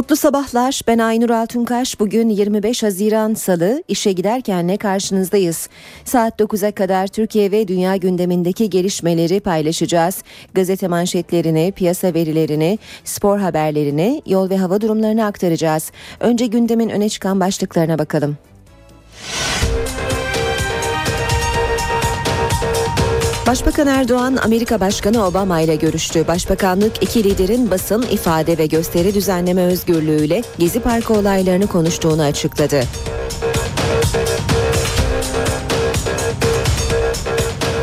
Mutlu sabahlar. Ben Aynur Altunkaş. Bugün 25 Haziran Salı işe giderken ne karşınızdayız. Saat 9'a kadar Türkiye ve dünya gündemindeki gelişmeleri paylaşacağız. Gazete manşetlerini, piyasa verilerini, spor haberlerini, yol ve hava durumlarını aktaracağız. Önce gündemin öne çıkan başlıklarına bakalım. Başbakan Erdoğan Amerika Başkanı Obama ile görüştü. Başbakanlık iki liderin basın, ifade ve gösteri düzenleme özgürlüğüyle Gezi Parkı olaylarını konuştuğunu açıkladı.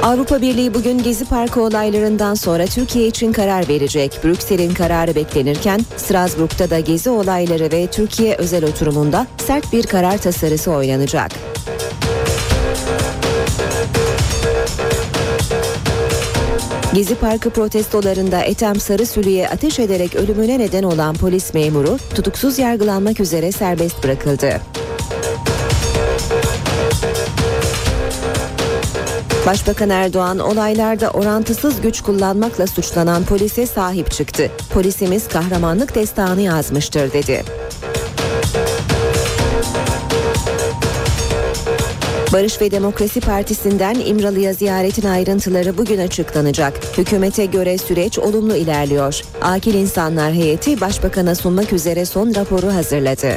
Avrupa Birliği bugün Gezi Parkı olaylarından sonra Türkiye için karar verecek. Brüksel'in kararı beklenirken Strasbourg'da da Gezi olayları ve Türkiye özel oturumunda sert bir karar tasarısı oynanacak. Gezi Parkı protestolarında Ethem Sarısülü'ye ateş ederek ölümüne neden olan polis memuru tutuksuz yargılanmak üzere serbest bırakıldı. Başbakan Erdoğan olaylarda orantısız güç kullanmakla suçlanan polise sahip çıktı. Polisimiz kahramanlık destanı yazmıştır dedi. Barış ve Demokrasi Partisi'nden İmralı'ya ziyaretin ayrıntıları bugün açıklanacak. Hükümete göre süreç olumlu ilerliyor. Akil İnsanlar Heyeti Başbakan'a sunmak üzere son raporu hazırladı.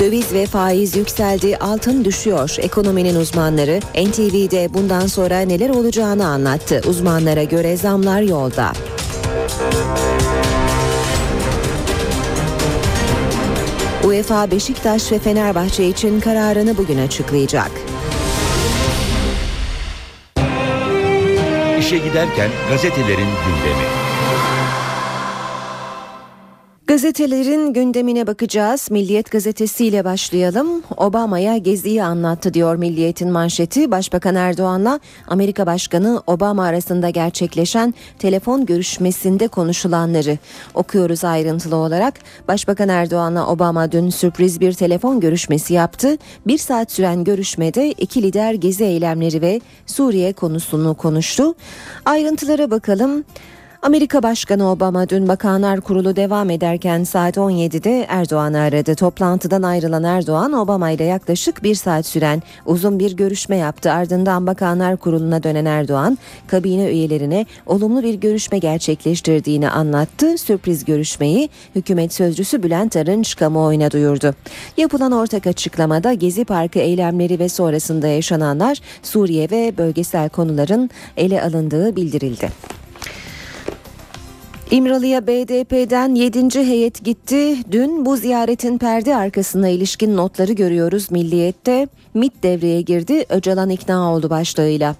Döviz ve faiz yükseldi, altın düşüyor. Ekonominin uzmanları NTV'de bundan sonra neler olacağını anlattı. Uzmanlara göre zamlar yolda. UEFA Beşiktaş ve Fenerbahçe için kararını bugün açıklayacak. İşe giderken gazetelerin gündemi. Gazetelerin gündemine bakacağız. Milliyet gazetesiyle başlayalım. Obama'ya geziyi anlattı diyor Milliyet'in manşeti. Başbakan Erdoğan'la Amerika Başkanı Obama arasında gerçekleşen telefon görüşmesinde konuşulanları okuyoruz ayrıntılı olarak. Başbakan Erdoğan'la Obama dün sürpriz bir telefon görüşmesi yaptı. Bir saat süren görüşmede iki lider gezi eylemleri ve Suriye konusunu konuştu. Ayrıntılara bakalım. Amerika Başkanı Obama dün Bakanlar Kurulu devam ederken saat 17'de Erdoğan'ı aradı. Toplantıdan ayrılan Erdoğan Obama ile yaklaşık bir saat süren uzun bir görüşme yaptı. Ardından Bakanlar Kurulu'na dönen Erdoğan kabine üyelerine olumlu bir görüşme gerçekleştirdiğini anlattı. Sürpriz görüşmeyi hükümet sözcüsü Bülent Arınç kamuoyuna duyurdu. Yapılan ortak açıklamada Gezi Parkı eylemleri ve sonrasında yaşananlar Suriye ve bölgesel konuların ele alındığı bildirildi. İmralı'ya BDP'den 7. heyet gitti. Dün bu ziyaretin perde arkasına ilişkin notları görüyoruz Milliyet'te. MIT devreye girdi, Öcalan ikna oldu başlığıyla.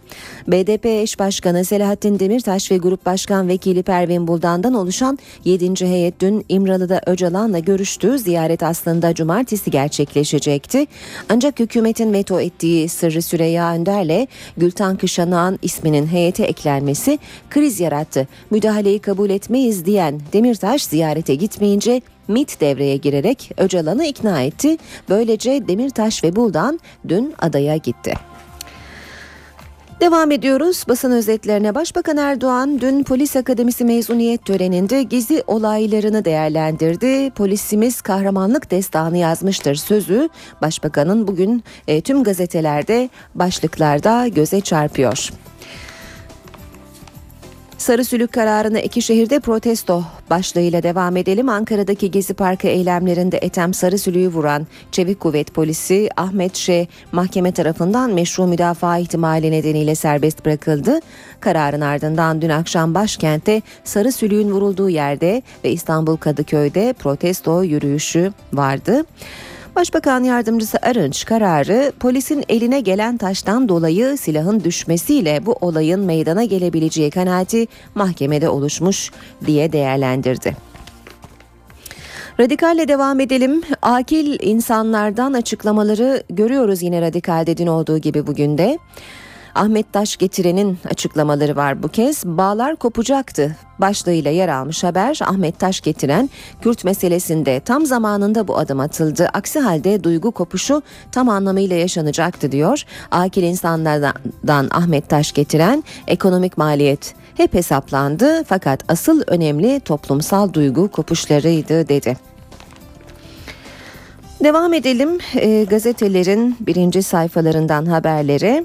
BDP eş başkanı Selahattin Demirtaş ve Grup Başkan Vekili Pervin Buldan'dan oluşan 7. heyet dün İmralı'da Öcalan'la görüştü. Ziyaret aslında cumartesi gerçekleşecekti. Ancak hükümetin veto ettiği Sırrı Süreyya Önder'le Gültan Kışanağ'ın isminin heyete eklenmesi kriz yarattı. Müdahaleyi kabul etmeyiz diyen Demirtaş ziyarete gitmeyince MIT devreye girerek Öcalan'ı ikna etti. Böylece Demirtaş ve Buldan dün adaya gitti. Devam ediyoruz basın özetlerine. Başbakan Erdoğan dün polis akademisi mezuniyet töreninde gizli olaylarını değerlendirdi. Polisimiz kahramanlık destanı yazmıştır sözü. Başbakanın bugün e, tüm gazetelerde başlıklarda göze çarpıyor. Sarı Sülük kararına iki şehirde protesto başlığıyla devam edelim. Ankara'daki Gezi Parkı eylemlerinde Ethem Sarı Sülük'ü vuran Çevik Kuvvet Polisi Ahmet Şe mahkeme tarafından meşru müdafaa ihtimali nedeniyle serbest bırakıldı. Kararın ardından dün akşam başkentte Sarı Sülük'ün vurulduğu yerde ve İstanbul Kadıköy'de protesto yürüyüşü vardı. Başbakan Yardımcısı Arınç kararı polisin eline gelen taştan dolayı silahın düşmesiyle bu olayın meydana gelebileceği kanaati mahkemede oluşmuş diye değerlendirdi. Radikalle devam edelim. Akil insanlardan açıklamaları görüyoruz yine radikalde dün olduğu gibi bugün de. Ahmet Taş getirenin açıklamaları var bu kez. Bağlar kopacaktı başlığıyla yer almış haber Ahmet Taş getiren Kürt meselesinde tam zamanında bu adım atıldı. Aksi halde duygu kopuşu tam anlamıyla yaşanacaktı diyor. Akil insanlardan Ahmet Taş getiren ekonomik maliyet hep hesaplandı fakat asıl önemli toplumsal duygu kopuşlarıydı dedi. Devam edelim e, gazetelerin birinci sayfalarından haberleri.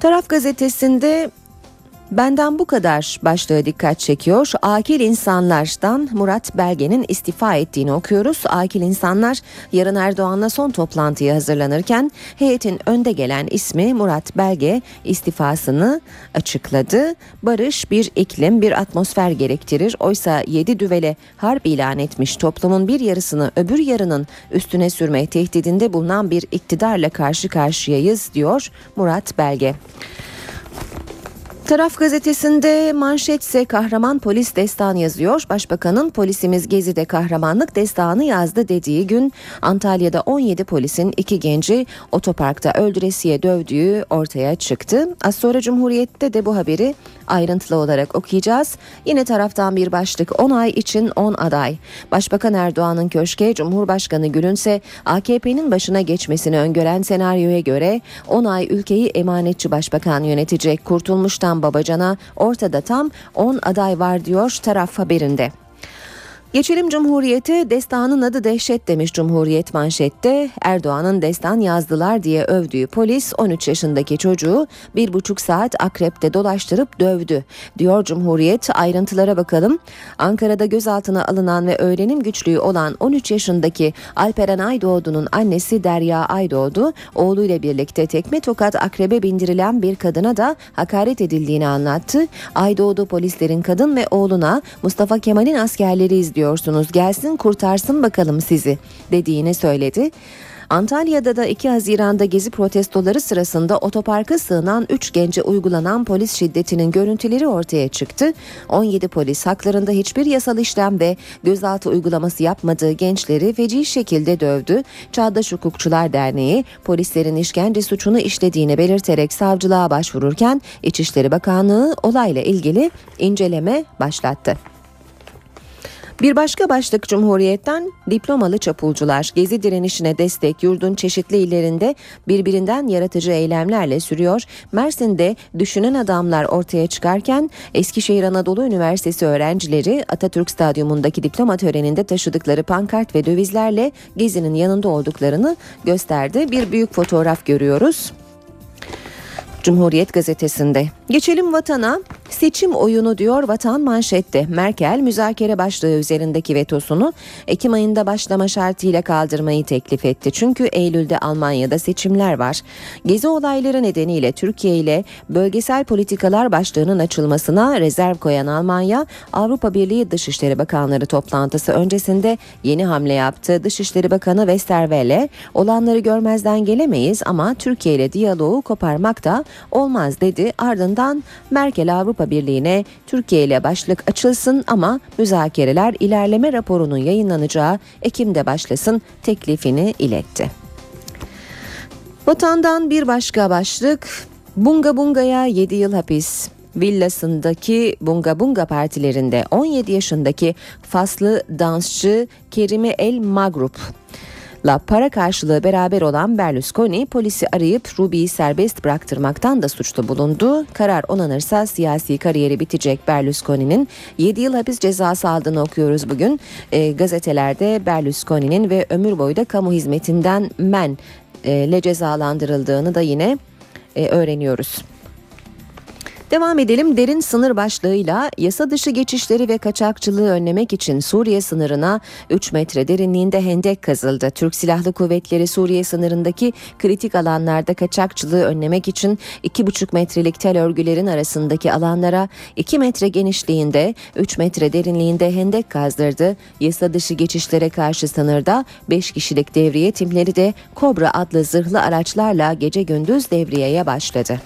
Taraf gazetesinde Benden bu kadar başlığı dikkat çekiyor. Akil insanlardan Murat Belge'nin istifa ettiğini okuyoruz. Akil insanlar yarın Erdoğan'la son toplantıya hazırlanırken heyetin önde gelen ismi Murat Belge istifasını açıkladı. Barış bir iklim bir atmosfer gerektirir. Oysa yedi düvele harp ilan etmiş toplumun bir yarısını öbür yarının üstüne sürme tehdidinde bulunan bir iktidarla karşı karşıyayız diyor Murat Belge. Taraf gazetesinde manşetse kahraman polis destan yazıyor. Başbakanın polisimiz Gezi'de kahramanlık destanı yazdı dediği gün Antalya'da 17 polisin iki genci otoparkta öldüresiye dövdüğü ortaya çıktı. Az sonra Cumhuriyet'te de bu haberi ayrıntılı olarak okuyacağız. Yine taraftan bir başlık 10 ay için 10 aday. Başbakan Erdoğan'ın köşke Cumhurbaşkanı Gülünse AKP'nin başına geçmesini öngören senaryoya göre 10 ay ülkeyi emanetçi başbakan yönetecek. Kurtulmuştan Babacan'a ortada tam 10 aday var diyor taraf haberinde. Geçelim Cumhuriyet'e destanın adı dehşet demiş Cumhuriyet manşette. Erdoğan'ın destan yazdılar diye övdüğü polis 13 yaşındaki çocuğu bir buçuk saat akrepte dolaştırıp dövdü. Diyor Cumhuriyet ayrıntılara bakalım. Ankara'da gözaltına alınan ve öğrenim güçlüğü olan 13 yaşındaki Alperen Aydoğdu'nun annesi Derya Aydoğdu oğluyla birlikte tekme tokat akrebe bindirilen bir kadına da hakaret edildiğini anlattı. Aydoğdu polislerin kadın ve oğluna Mustafa Kemal'in askerleri izliyor diyorsunuz gelsin kurtarsın bakalım sizi dediğini söyledi. Antalya'da da 2 Haziran'da gezi protestoları sırasında otoparka sığınan 3 gence uygulanan polis şiddetinin görüntüleri ortaya çıktı. 17 polis haklarında hiçbir yasal işlem ve gözaltı uygulaması yapmadığı gençleri feci şekilde dövdü. Çağdaş Hukukçular Derneği polislerin işkence suçunu işlediğini belirterek savcılığa başvururken İçişleri Bakanlığı olayla ilgili inceleme başlattı. Bir başka başlık Cumhuriyet'ten diplomalı çapulcular gezi direnişine destek yurdun çeşitli illerinde birbirinden yaratıcı eylemlerle sürüyor. Mersin'de düşünen adamlar ortaya çıkarken Eskişehir Anadolu Üniversitesi öğrencileri Atatürk Stadyumundaki diploma töreninde taşıdıkları pankart ve dövizlerle gezinin yanında olduklarını gösterdi. Bir büyük fotoğraf görüyoruz. Cumhuriyet gazetesinde. Geçelim vatana. Seçim oyunu diyor vatan manşette. Merkel müzakere başlığı üzerindeki vetosunu Ekim ayında başlama şartıyla kaldırmayı teklif etti. Çünkü Eylül'de Almanya'da seçimler var. Gezi olayları nedeniyle Türkiye ile bölgesel politikalar başlığının açılmasına rezerv koyan Almanya, Avrupa Birliği Dışişleri Bakanları toplantısı öncesinde yeni hamle yaptı. Dışişleri Bakanı Westerwelle olanları görmezden gelemeyiz ama Türkiye ile diyaloğu koparmak da olmaz dedi. Ardından Merkel Avrupa Birliği'ne Türkiye ile başlık açılsın ama müzakereler ilerleme raporunun yayınlanacağı Ekim'de başlasın teklifini iletti. Vatandan bir başka başlık Bunga Bunga'ya 7 yıl hapis villasındaki Bunga Bunga partilerinde 17 yaşındaki Faslı dansçı Kerime El Magrup la para karşılığı beraber olan Berlusconi polisi arayıp Ruby'yi serbest bıraktırmaktan da suçlu bulundu. Karar onanırsa siyasi kariyeri bitecek Berlusconi'nin 7 yıl hapis cezası aldığını okuyoruz bugün. E, gazetelerde Berlusconi'nin ve ömür boyu da kamu hizmetinden men ile cezalandırıldığını da yine e, öğreniyoruz. Devam edelim derin sınır başlığıyla yasa dışı geçişleri ve kaçakçılığı önlemek için Suriye sınırına 3 metre derinliğinde hendek kazıldı. Türk Silahlı Kuvvetleri Suriye sınırındaki kritik alanlarda kaçakçılığı önlemek için 2,5 metrelik tel örgülerin arasındaki alanlara 2 metre genişliğinde 3 metre derinliğinde hendek kazdırdı. Yasa dışı geçişlere karşı sınırda 5 kişilik devriye timleri de Kobra adlı zırhlı araçlarla gece gündüz devriyeye başladı.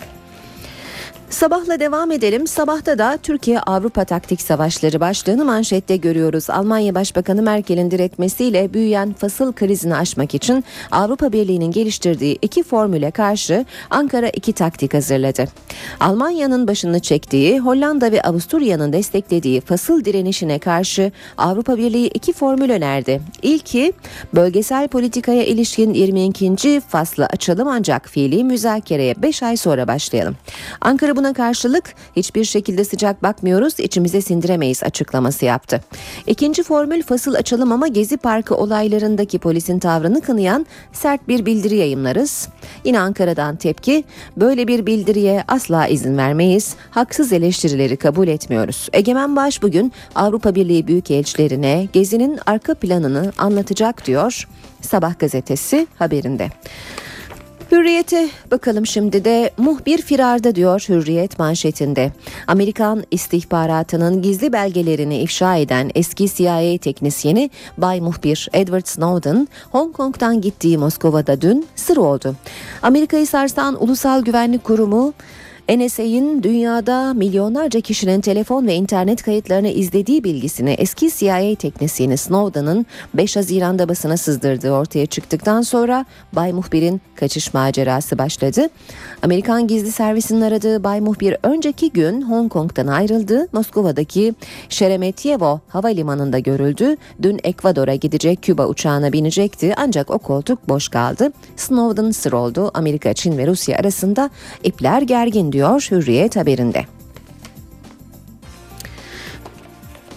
Sabahla devam edelim. Sabahta da Türkiye Avrupa taktik savaşları başlığını manşette görüyoruz. Almanya Başbakanı Merkel'in diretmesiyle büyüyen fasıl krizini aşmak için Avrupa Birliği'nin geliştirdiği iki formüle karşı Ankara iki taktik hazırladı. Almanya'nın başını çektiği, Hollanda ve Avusturya'nın desteklediği fasıl direnişine karşı Avrupa Birliği iki formül önerdi. İlki bölgesel politikaya ilişkin 22. faslı açalım ancak fiili müzakereye 5 ay sonra başlayalım. Ankara buna karşılık hiçbir şekilde sıcak bakmıyoruz, içimize sindiremeyiz açıklaması yaptı. İkinci formül fasıl açalım ama Gezi Parkı olaylarındaki polisin tavrını kınayan sert bir bildiri yayımlarız. Yine Ankara'dan tepki, böyle bir bildiriye asla izin vermeyiz, haksız eleştirileri kabul etmiyoruz. Egemen Baş bugün Avrupa Birliği Büyükelçilerine Gezi'nin arka planını anlatacak diyor Sabah gazetesi haberinde. Hürriyete bakalım şimdi de muhbir firarda diyor Hürriyet manşetinde. Amerikan istihbaratının gizli belgelerini ifşa eden eski CIA teknisyeni Bay Muhbir Edward Snowden Hong Kong'dan gittiği Moskova'da dün sır oldu. Amerika'yı sarsan Ulusal Güvenlik Kurumu NSA'in dünyada milyonlarca kişinin telefon ve internet kayıtlarını izlediği bilgisini eski CIA teknisyeni Snowden'ın 5 Haziran'da basına sızdırdığı ortaya çıktıktan sonra Bay Muhbir'in kaçış macerası başladı. Amerikan gizli servisinin aradığı Bay Muhbir önceki gün Hong Kong'dan ayrıldı. Moskova'daki Sheremetyevo havalimanında görüldü. Dün Ekvador'a gidecek Küba uçağına binecekti ancak o koltuk boş kaldı. Snowden sır oldu. Amerika, Çin ve Rusya arasında ipler gergin diyor Hürriyet haberinde.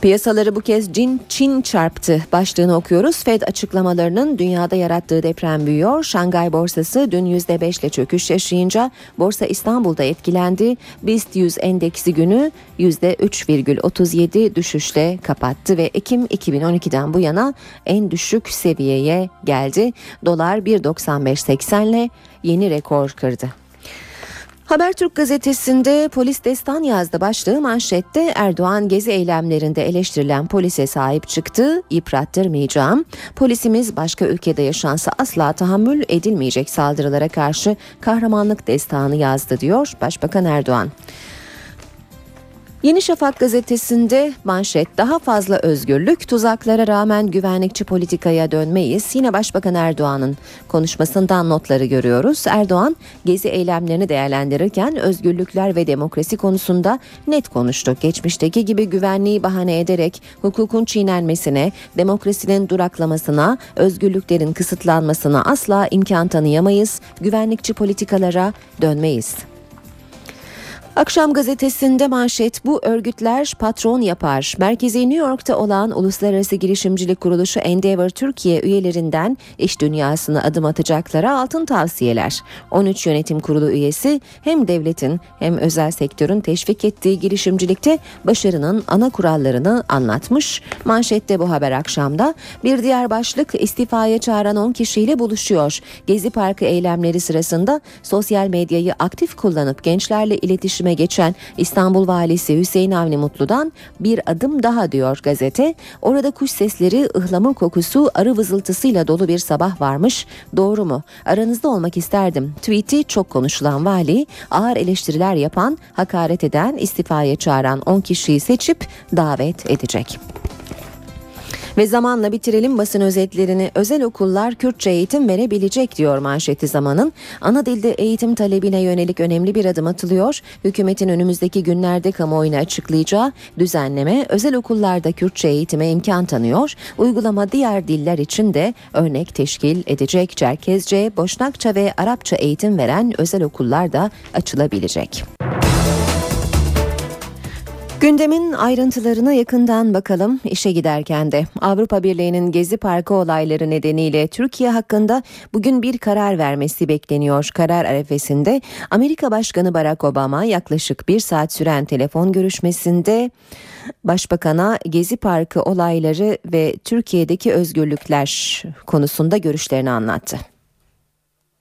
Piyasaları bu kez Çin, Çin çarptı başlığını okuyoruz. Fed açıklamalarının dünyada yarattığı deprem büyüyor. Şangay borsası dün %5 ile çöküş yaşayınca Borsa İstanbul'da etkilendi. BIST 100 endeksi günü %3,37 düşüşle kapattı ve Ekim 2012'den bu yana en düşük seviyeye geldi. Dolar 1.95.80 ile yeni rekor kırdı. Habertürk gazetesinde polis destan yazdı başlığı manşette Erdoğan gezi eylemlerinde eleştirilen polise sahip çıktı, yıprattırmayacağım. Polisimiz başka ülkede yaşansa asla tahammül edilmeyecek saldırılara karşı kahramanlık destanı yazdı diyor Başbakan Erdoğan. Yeni Şafak gazetesinde manşet daha fazla özgürlük tuzaklara rağmen güvenlikçi politikaya dönmeyiz. Yine Başbakan Erdoğan'ın konuşmasından notları görüyoruz. Erdoğan gezi eylemlerini değerlendirirken özgürlükler ve demokrasi konusunda net konuştu. Geçmişteki gibi güvenliği bahane ederek hukukun çiğnenmesine, demokrasinin duraklamasına, özgürlüklerin kısıtlanmasına asla imkan tanıyamayız. Güvenlikçi politikalara dönmeyiz. Akşam gazetesinde manşet bu örgütler patron yapar. Merkezi New York'ta olan Uluslararası Girişimcilik Kuruluşu Endeavor Türkiye üyelerinden iş dünyasına adım atacaklara altın tavsiyeler. 13 yönetim kurulu üyesi hem devletin hem özel sektörün teşvik ettiği girişimcilikte başarının ana kurallarını anlatmış. Manşette bu haber akşamda bir diğer başlık istifaya çağıran 10 kişiyle buluşuyor. Gezi Parkı eylemleri sırasında sosyal medyayı aktif kullanıp gençlerle iletişim iletişime geçen İstanbul Valisi Hüseyin Avni Mutlu'dan bir adım daha diyor gazete. Orada kuş sesleri, ıhlamur kokusu, arı vızıltısıyla dolu bir sabah varmış. Doğru mu? Aranızda olmak isterdim. Tweet'i çok konuşulan vali, ağır eleştiriler yapan, hakaret eden, istifaya çağıran 10 kişiyi seçip davet edecek. Ve zamanla bitirelim basın özetlerini. Özel okullar Kürtçe eğitim verebilecek diyor manşeti zamanın. Ana dilde eğitim talebine yönelik önemli bir adım atılıyor. Hükümetin önümüzdeki günlerde kamuoyuna açıklayacağı düzenleme özel okullarda Kürtçe eğitime imkan tanıyor. Uygulama diğer diller için de örnek teşkil edecek. Çerkezce, Boşnakça ve Arapça eğitim veren özel okullar da açılabilecek. Gündemin ayrıntılarına yakından bakalım işe giderken de Avrupa Birliği'nin Gezi Parkı olayları nedeniyle Türkiye hakkında bugün bir karar vermesi bekleniyor. Karar arefesinde Amerika Başkanı Barack Obama yaklaşık bir saat süren telefon görüşmesinde Başbakan'a Gezi Parkı olayları ve Türkiye'deki özgürlükler konusunda görüşlerini anlattı.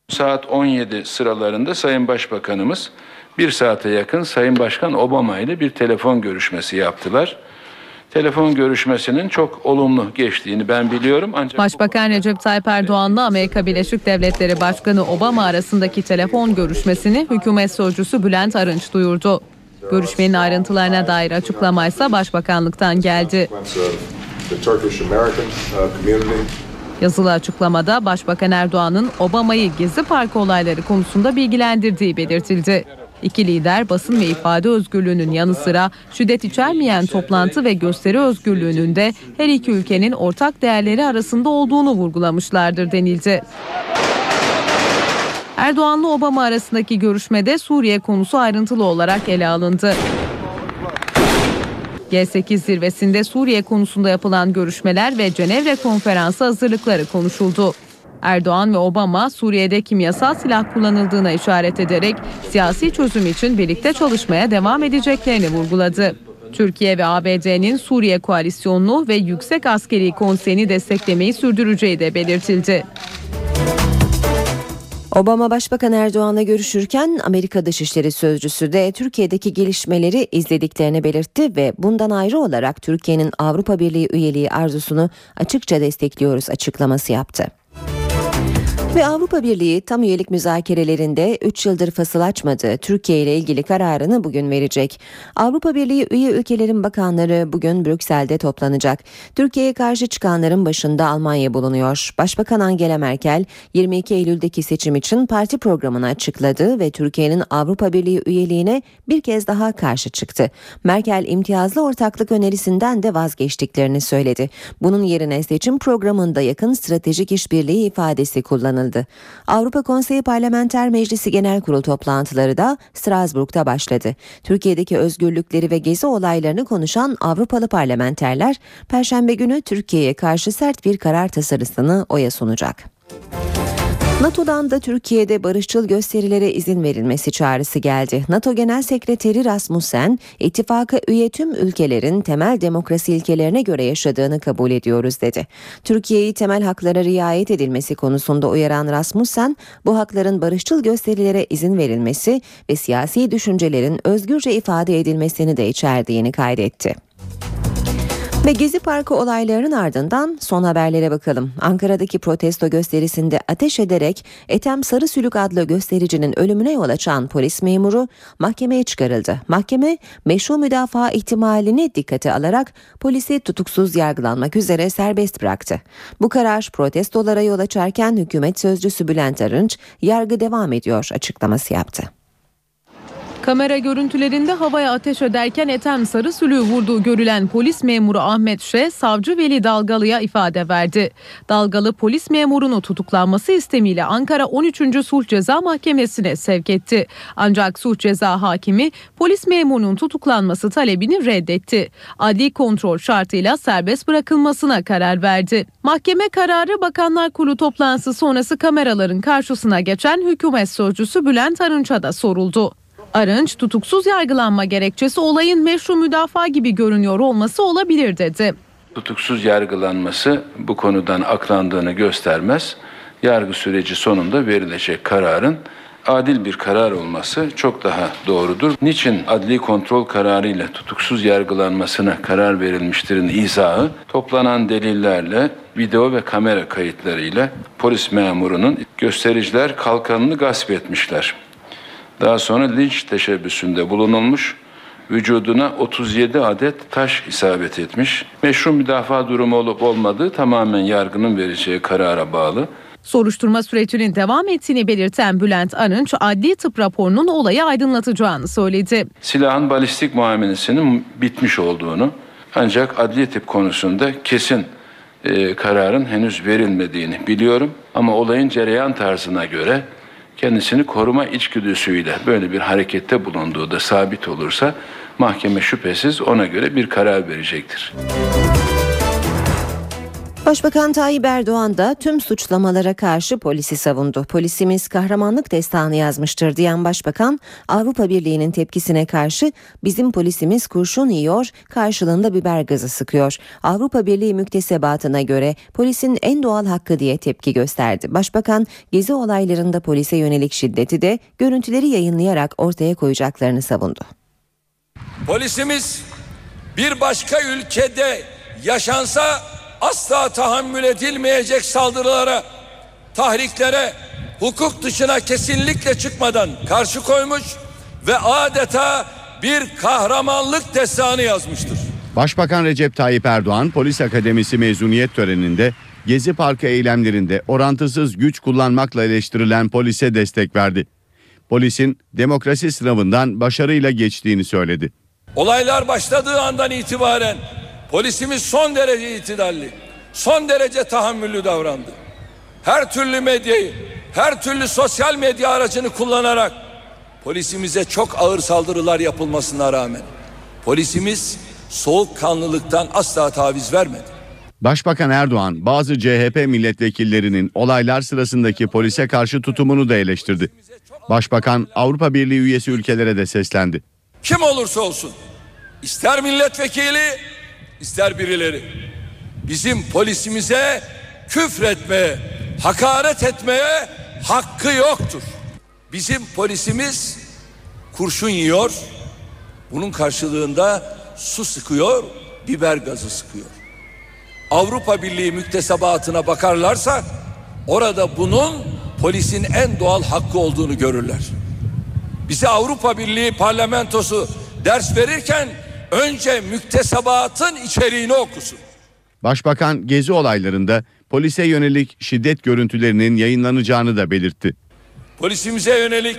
Saat 17 sıralarında Sayın Başbakanımız bir saate yakın Sayın Başkan Obama ile bir telefon görüşmesi yaptılar. telefon görüşmesinin çok olumlu geçtiğini ben biliyorum. Ancak Başbakan Recep Tayyip Erdoğan'la Amerika Birleşik Devletleri Başkanı Obama arasındaki telefon görüşmesini hükümet sözcüsü Bülent Arınç duyurdu. Görüşmenin ayrıntılarına dair açıklamaysa Başbakanlıktan geldi. Yazılı açıklamada Başbakan Erdoğan'ın Obama'yı Gezi Parkı olayları konusunda bilgilendirdiği belirtildi. İki lider basın ve ifade özgürlüğünün yanı sıra şiddet içermeyen toplantı ve gösteri özgürlüğünün de her iki ülkenin ortak değerleri arasında olduğunu vurgulamışlardır denildi. Erdoğan'la Obama arasındaki görüşmede Suriye konusu ayrıntılı olarak ele alındı. G8 zirvesinde Suriye konusunda yapılan görüşmeler ve Cenevre konferansı hazırlıkları konuşuldu. Erdoğan ve Obama Suriye'de kimyasal silah kullanıldığına işaret ederek siyasi çözüm için birlikte çalışmaya devam edeceklerini vurguladı. Türkiye ve ABD'nin Suriye koalisyonunu ve Yüksek Askeri Konseyi'ni desteklemeyi sürdüreceği de belirtildi. Obama Başbakan Erdoğan'la görüşürken Amerika Dışişleri Sözcüsü de Türkiye'deki gelişmeleri izlediklerini belirtti ve bundan ayrı olarak Türkiye'nin Avrupa Birliği üyeliği arzusunu açıkça destekliyoruz açıklaması yaptı. Ve Avrupa Birliği tam üyelik müzakerelerinde 3 yıldır fasıl açmadığı Türkiye ile ilgili kararını bugün verecek. Avrupa Birliği üye ülkelerin bakanları bugün Brüksel'de toplanacak. Türkiye'ye karşı çıkanların başında Almanya bulunuyor. Başbakan Angela Merkel 22 Eylül'deki seçim için parti programını açıkladı ve Türkiye'nin Avrupa Birliği üyeliğine bir kez daha karşı çıktı. Merkel imtiyazlı ortaklık önerisinden de vazgeçtiklerini söyledi. Bunun yerine seçim programında yakın stratejik işbirliği ifadesi kullanıldı. Avrupa Konseyi Parlamenter Meclisi Genel Kurul toplantıları da Strasbourg'da başladı. Türkiye'deki özgürlükleri ve gezi olaylarını konuşan Avrupalı parlamenterler Perşembe günü Türkiye'ye karşı sert bir karar tasarısını oya sunacak. NATO'dan da Türkiye'de barışçıl gösterilere izin verilmesi çağrısı geldi. NATO Genel Sekreteri Rasmussen, ittifaka üye tüm ülkelerin temel demokrasi ilkelerine göre yaşadığını kabul ediyoruz dedi. Türkiye'yi temel haklara riayet edilmesi konusunda uyaran Rasmussen, bu hakların barışçıl gösterilere izin verilmesi ve siyasi düşüncelerin özgürce ifade edilmesini de içerdiğini kaydetti. Ve Gezi Parkı olaylarının ardından son haberlere bakalım. Ankara'daki protesto gösterisinde ateş ederek Ethem Sarısülük adlı göstericinin ölümüne yol açan polis memuru mahkemeye çıkarıldı. Mahkeme meşru müdafaa ihtimalini dikkate alarak polisi tutuksuz yargılanmak üzere serbest bıraktı. Bu karar protestolara yol açarken hükümet sözcüsü Bülent Arınç yargı devam ediyor açıklaması yaptı. Kamera görüntülerinde havaya ateş ederken Ethem Sarısülüğü vurduğu görülen polis memuru Ahmet Şe, savcı Veli Dalgalı'ya ifade verdi. Dalgalı polis memurunu tutuklanması istemiyle Ankara 13. Sulh Ceza Mahkemesi'ne sevk etti. Ancak Sulh Ceza Hakimi polis memurunun tutuklanması talebini reddetti. Adli kontrol şartıyla serbest bırakılmasına karar verdi. Mahkeme kararı Bakanlar Kurulu toplantısı sonrası kameraların karşısına geçen hükümet sözcüsü Bülent Arınç'a da soruldu. Arınç tutuksuz yargılanma gerekçesi olayın meşru müdafaa gibi görünüyor olması olabilir dedi. tutuksuz yargılanması bu konudan aklandığını göstermez. Yargı süreci sonunda verilecek kararın adil bir karar olması çok daha doğrudur. Niçin adli kontrol kararıyla tutuksuz yargılanmasına karar verilmiştirin izahı toplanan delillerle video ve kamera kayıtlarıyla polis memurunun göstericiler kalkanını gasp etmişler. Daha sonra linç teşebbüsünde bulunulmuş, vücuduna 37 adet taş isabet etmiş. Meşru müdafaa durumu olup olmadığı tamamen yargının vereceği karara bağlı. Soruşturma sürecinin devam ettiğini belirten Bülent Arınç adli tıp raporunun olayı aydınlatacağını söyledi. Silahın balistik muayenesinin bitmiş olduğunu ancak adli tip konusunda kesin e, kararın henüz verilmediğini biliyorum. Ama olayın cereyan tarzına göre kendisini koruma içgüdüsüyle böyle bir harekette bulunduğu da sabit olursa mahkeme şüphesiz ona göre bir karar verecektir. Başbakan Tayyip Erdoğan da tüm suçlamalara karşı polisi savundu. Polisimiz kahramanlık destanı yazmıştır diyen başbakan Avrupa Birliği'nin tepkisine karşı bizim polisimiz kurşun yiyor karşılığında biber gazı sıkıyor. Avrupa Birliği müktesebatına göre polisin en doğal hakkı diye tepki gösterdi. Başbakan gezi olaylarında polise yönelik şiddeti de görüntüleri yayınlayarak ortaya koyacaklarını savundu. Polisimiz bir başka ülkede yaşansa asla tahammül edilmeyecek saldırılara, tahriklere, hukuk dışına kesinlikle çıkmadan karşı koymuş ve adeta bir kahramanlık destanı yazmıştır. Başbakan Recep Tayyip Erdoğan Polis Akademisi mezuniyet töreninde Gezi Parkı eylemlerinde orantısız güç kullanmakla eleştirilen polise destek verdi. Polisin demokrasi sınavından başarıyla geçtiğini söyledi. Olaylar başladığı andan itibaren polisimiz son derece itidalli, son derece tahammüllü davrandı. Her türlü medyayı, her türlü sosyal medya aracını kullanarak polisimize çok ağır saldırılar yapılmasına rağmen polisimiz soğukkanlılıktan asla taviz vermedi. Başbakan Erdoğan bazı CHP milletvekillerinin olaylar sırasındaki polise karşı tutumunu da eleştirdi. Başbakan Avrupa Birliği üyesi ülkelere de seslendi. Kim olursa olsun ister milletvekili ister birileri bizim polisimize küfretmeye, hakaret etmeye hakkı yoktur. Bizim polisimiz kurşun yiyor, bunun karşılığında su sıkıyor, biber gazı sıkıyor. Avrupa Birliği müktesebatına bakarlarsa orada bunun polisin en doğal hakkı olduğunu görürler. Bize Avrupa Birliği parlamentosu ders verirken önce müktesebatın içeriğini okusun. Başbakan gezi olaylarında polise yönelik şiddet görüntülerinin yayınlanacağını da belirtti. Polisimize yönelik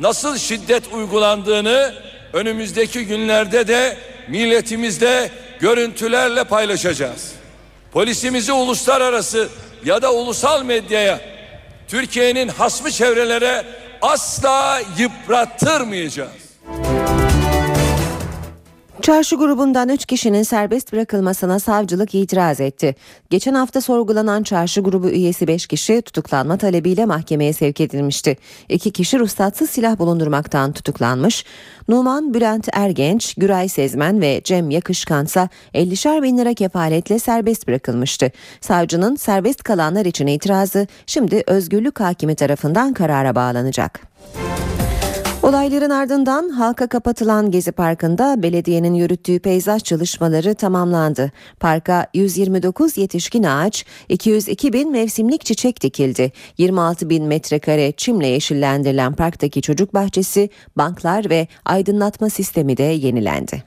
nasıl şiddet uygulandığını önümüzdeki günlerde de milletimizle görüntülerle paylaşacağız. Polisimizi uluslararası ya da ulusal medyaya Türkiye'nin hasmı çevrelere asla yıprattırmayacağız. Çarşı grubundan 3 kişinin serbest bırakılmasına savcılık itiraz etti. Geçen hafta sorgulanan çarşı grubu üyesi 5 kişi tutuklanma talebiyle mahkemeye sevk edilmişti. 2 kişi ruhsatsız silah bulundurmaktan tutuklanmış. Numan Bülent Ergenç, Güray Sezmen ve Cem Yakışkansa 50'şer bin lira kefaletle serbest bırakılmıştı. Savcının serbest kalanlar için itirazı şimdi özgürlük hakimi tarafından karara bağlanacak. Olayların ardından halka kapatılan Gezi Parkı'nda belediyenin yürüttüğü peyzaj çalışmaları tamamlandı. Parka 129 yetişkin ağaç, 202 bin mevsimlik çiçek dikildi. 26 bin metrekare çimle yeşillendirilen parktaki çocuk bahçesi, banklar ve aydınlatma sistemi de yenilendi.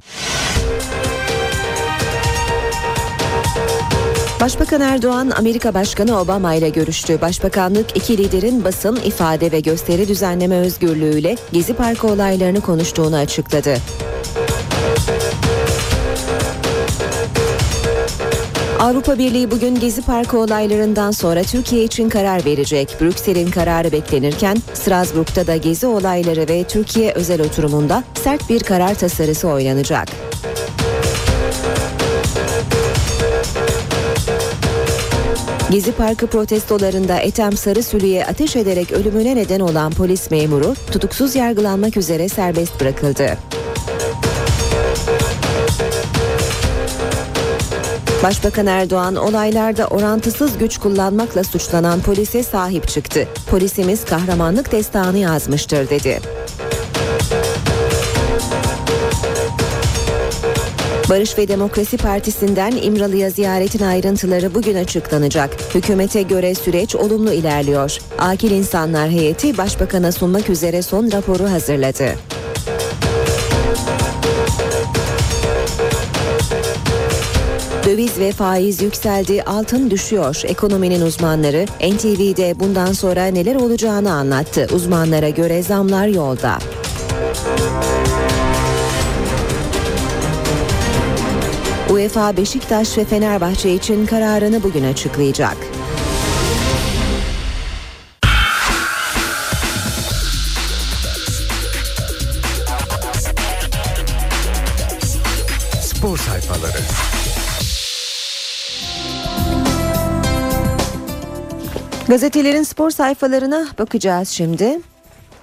Başbakan Erdoğan Amerika Başkanı Obama ile görüştü. Başbakanlık iki liderin basın, ifade ve gösteri düzenleme özgürlüğüyle Gezi Parkı olaylarını konuştuğunu açıkladı. Avrupa Birliği bugün Gezi Parkı olaylarından sonra Türkiye için karar verecek. Brüksel'in kararı beklenirken Strasbourg'da da Gezi olayları ve Türkiye özel oturumunda sert bir karar tasarısı oynanacak. Gezi Parkı protestolarında Ethem Sarısülü'ye ateş ederek ölümüne neden olan polis memuru tutuksuz yargılanmak üzere serbest bırakıldı. Başbakan Erdoğan olaylarda orantısız güç kullanmakla suçlanan polise sahip çıktı. Polisimiz kahramanlık destanı yazmıştır dedi. Barış ve Demokrasi Partisi'nden İmralı'ya ziyaretin ayrıntıları bugün açıklanacak. Hükümete göre süreç olumlu ilerliyor. Akil İnsanlar Heyeti Başbakan'a sunmak üzere son raporu hazırladı. Döviz ve faiz yükseldi, altın düşüyor. Ekonominin uzmanları NTV'de bundan sonra neler olacağını anlattı. Uzmanlara göre zamlar yolda. UEFA Beşiktaş ve Fenerbahçe için kararını bugün açıklayacak. Spor sayfaları. Gazetelerin spor sayfalarına bakacağız şimdi.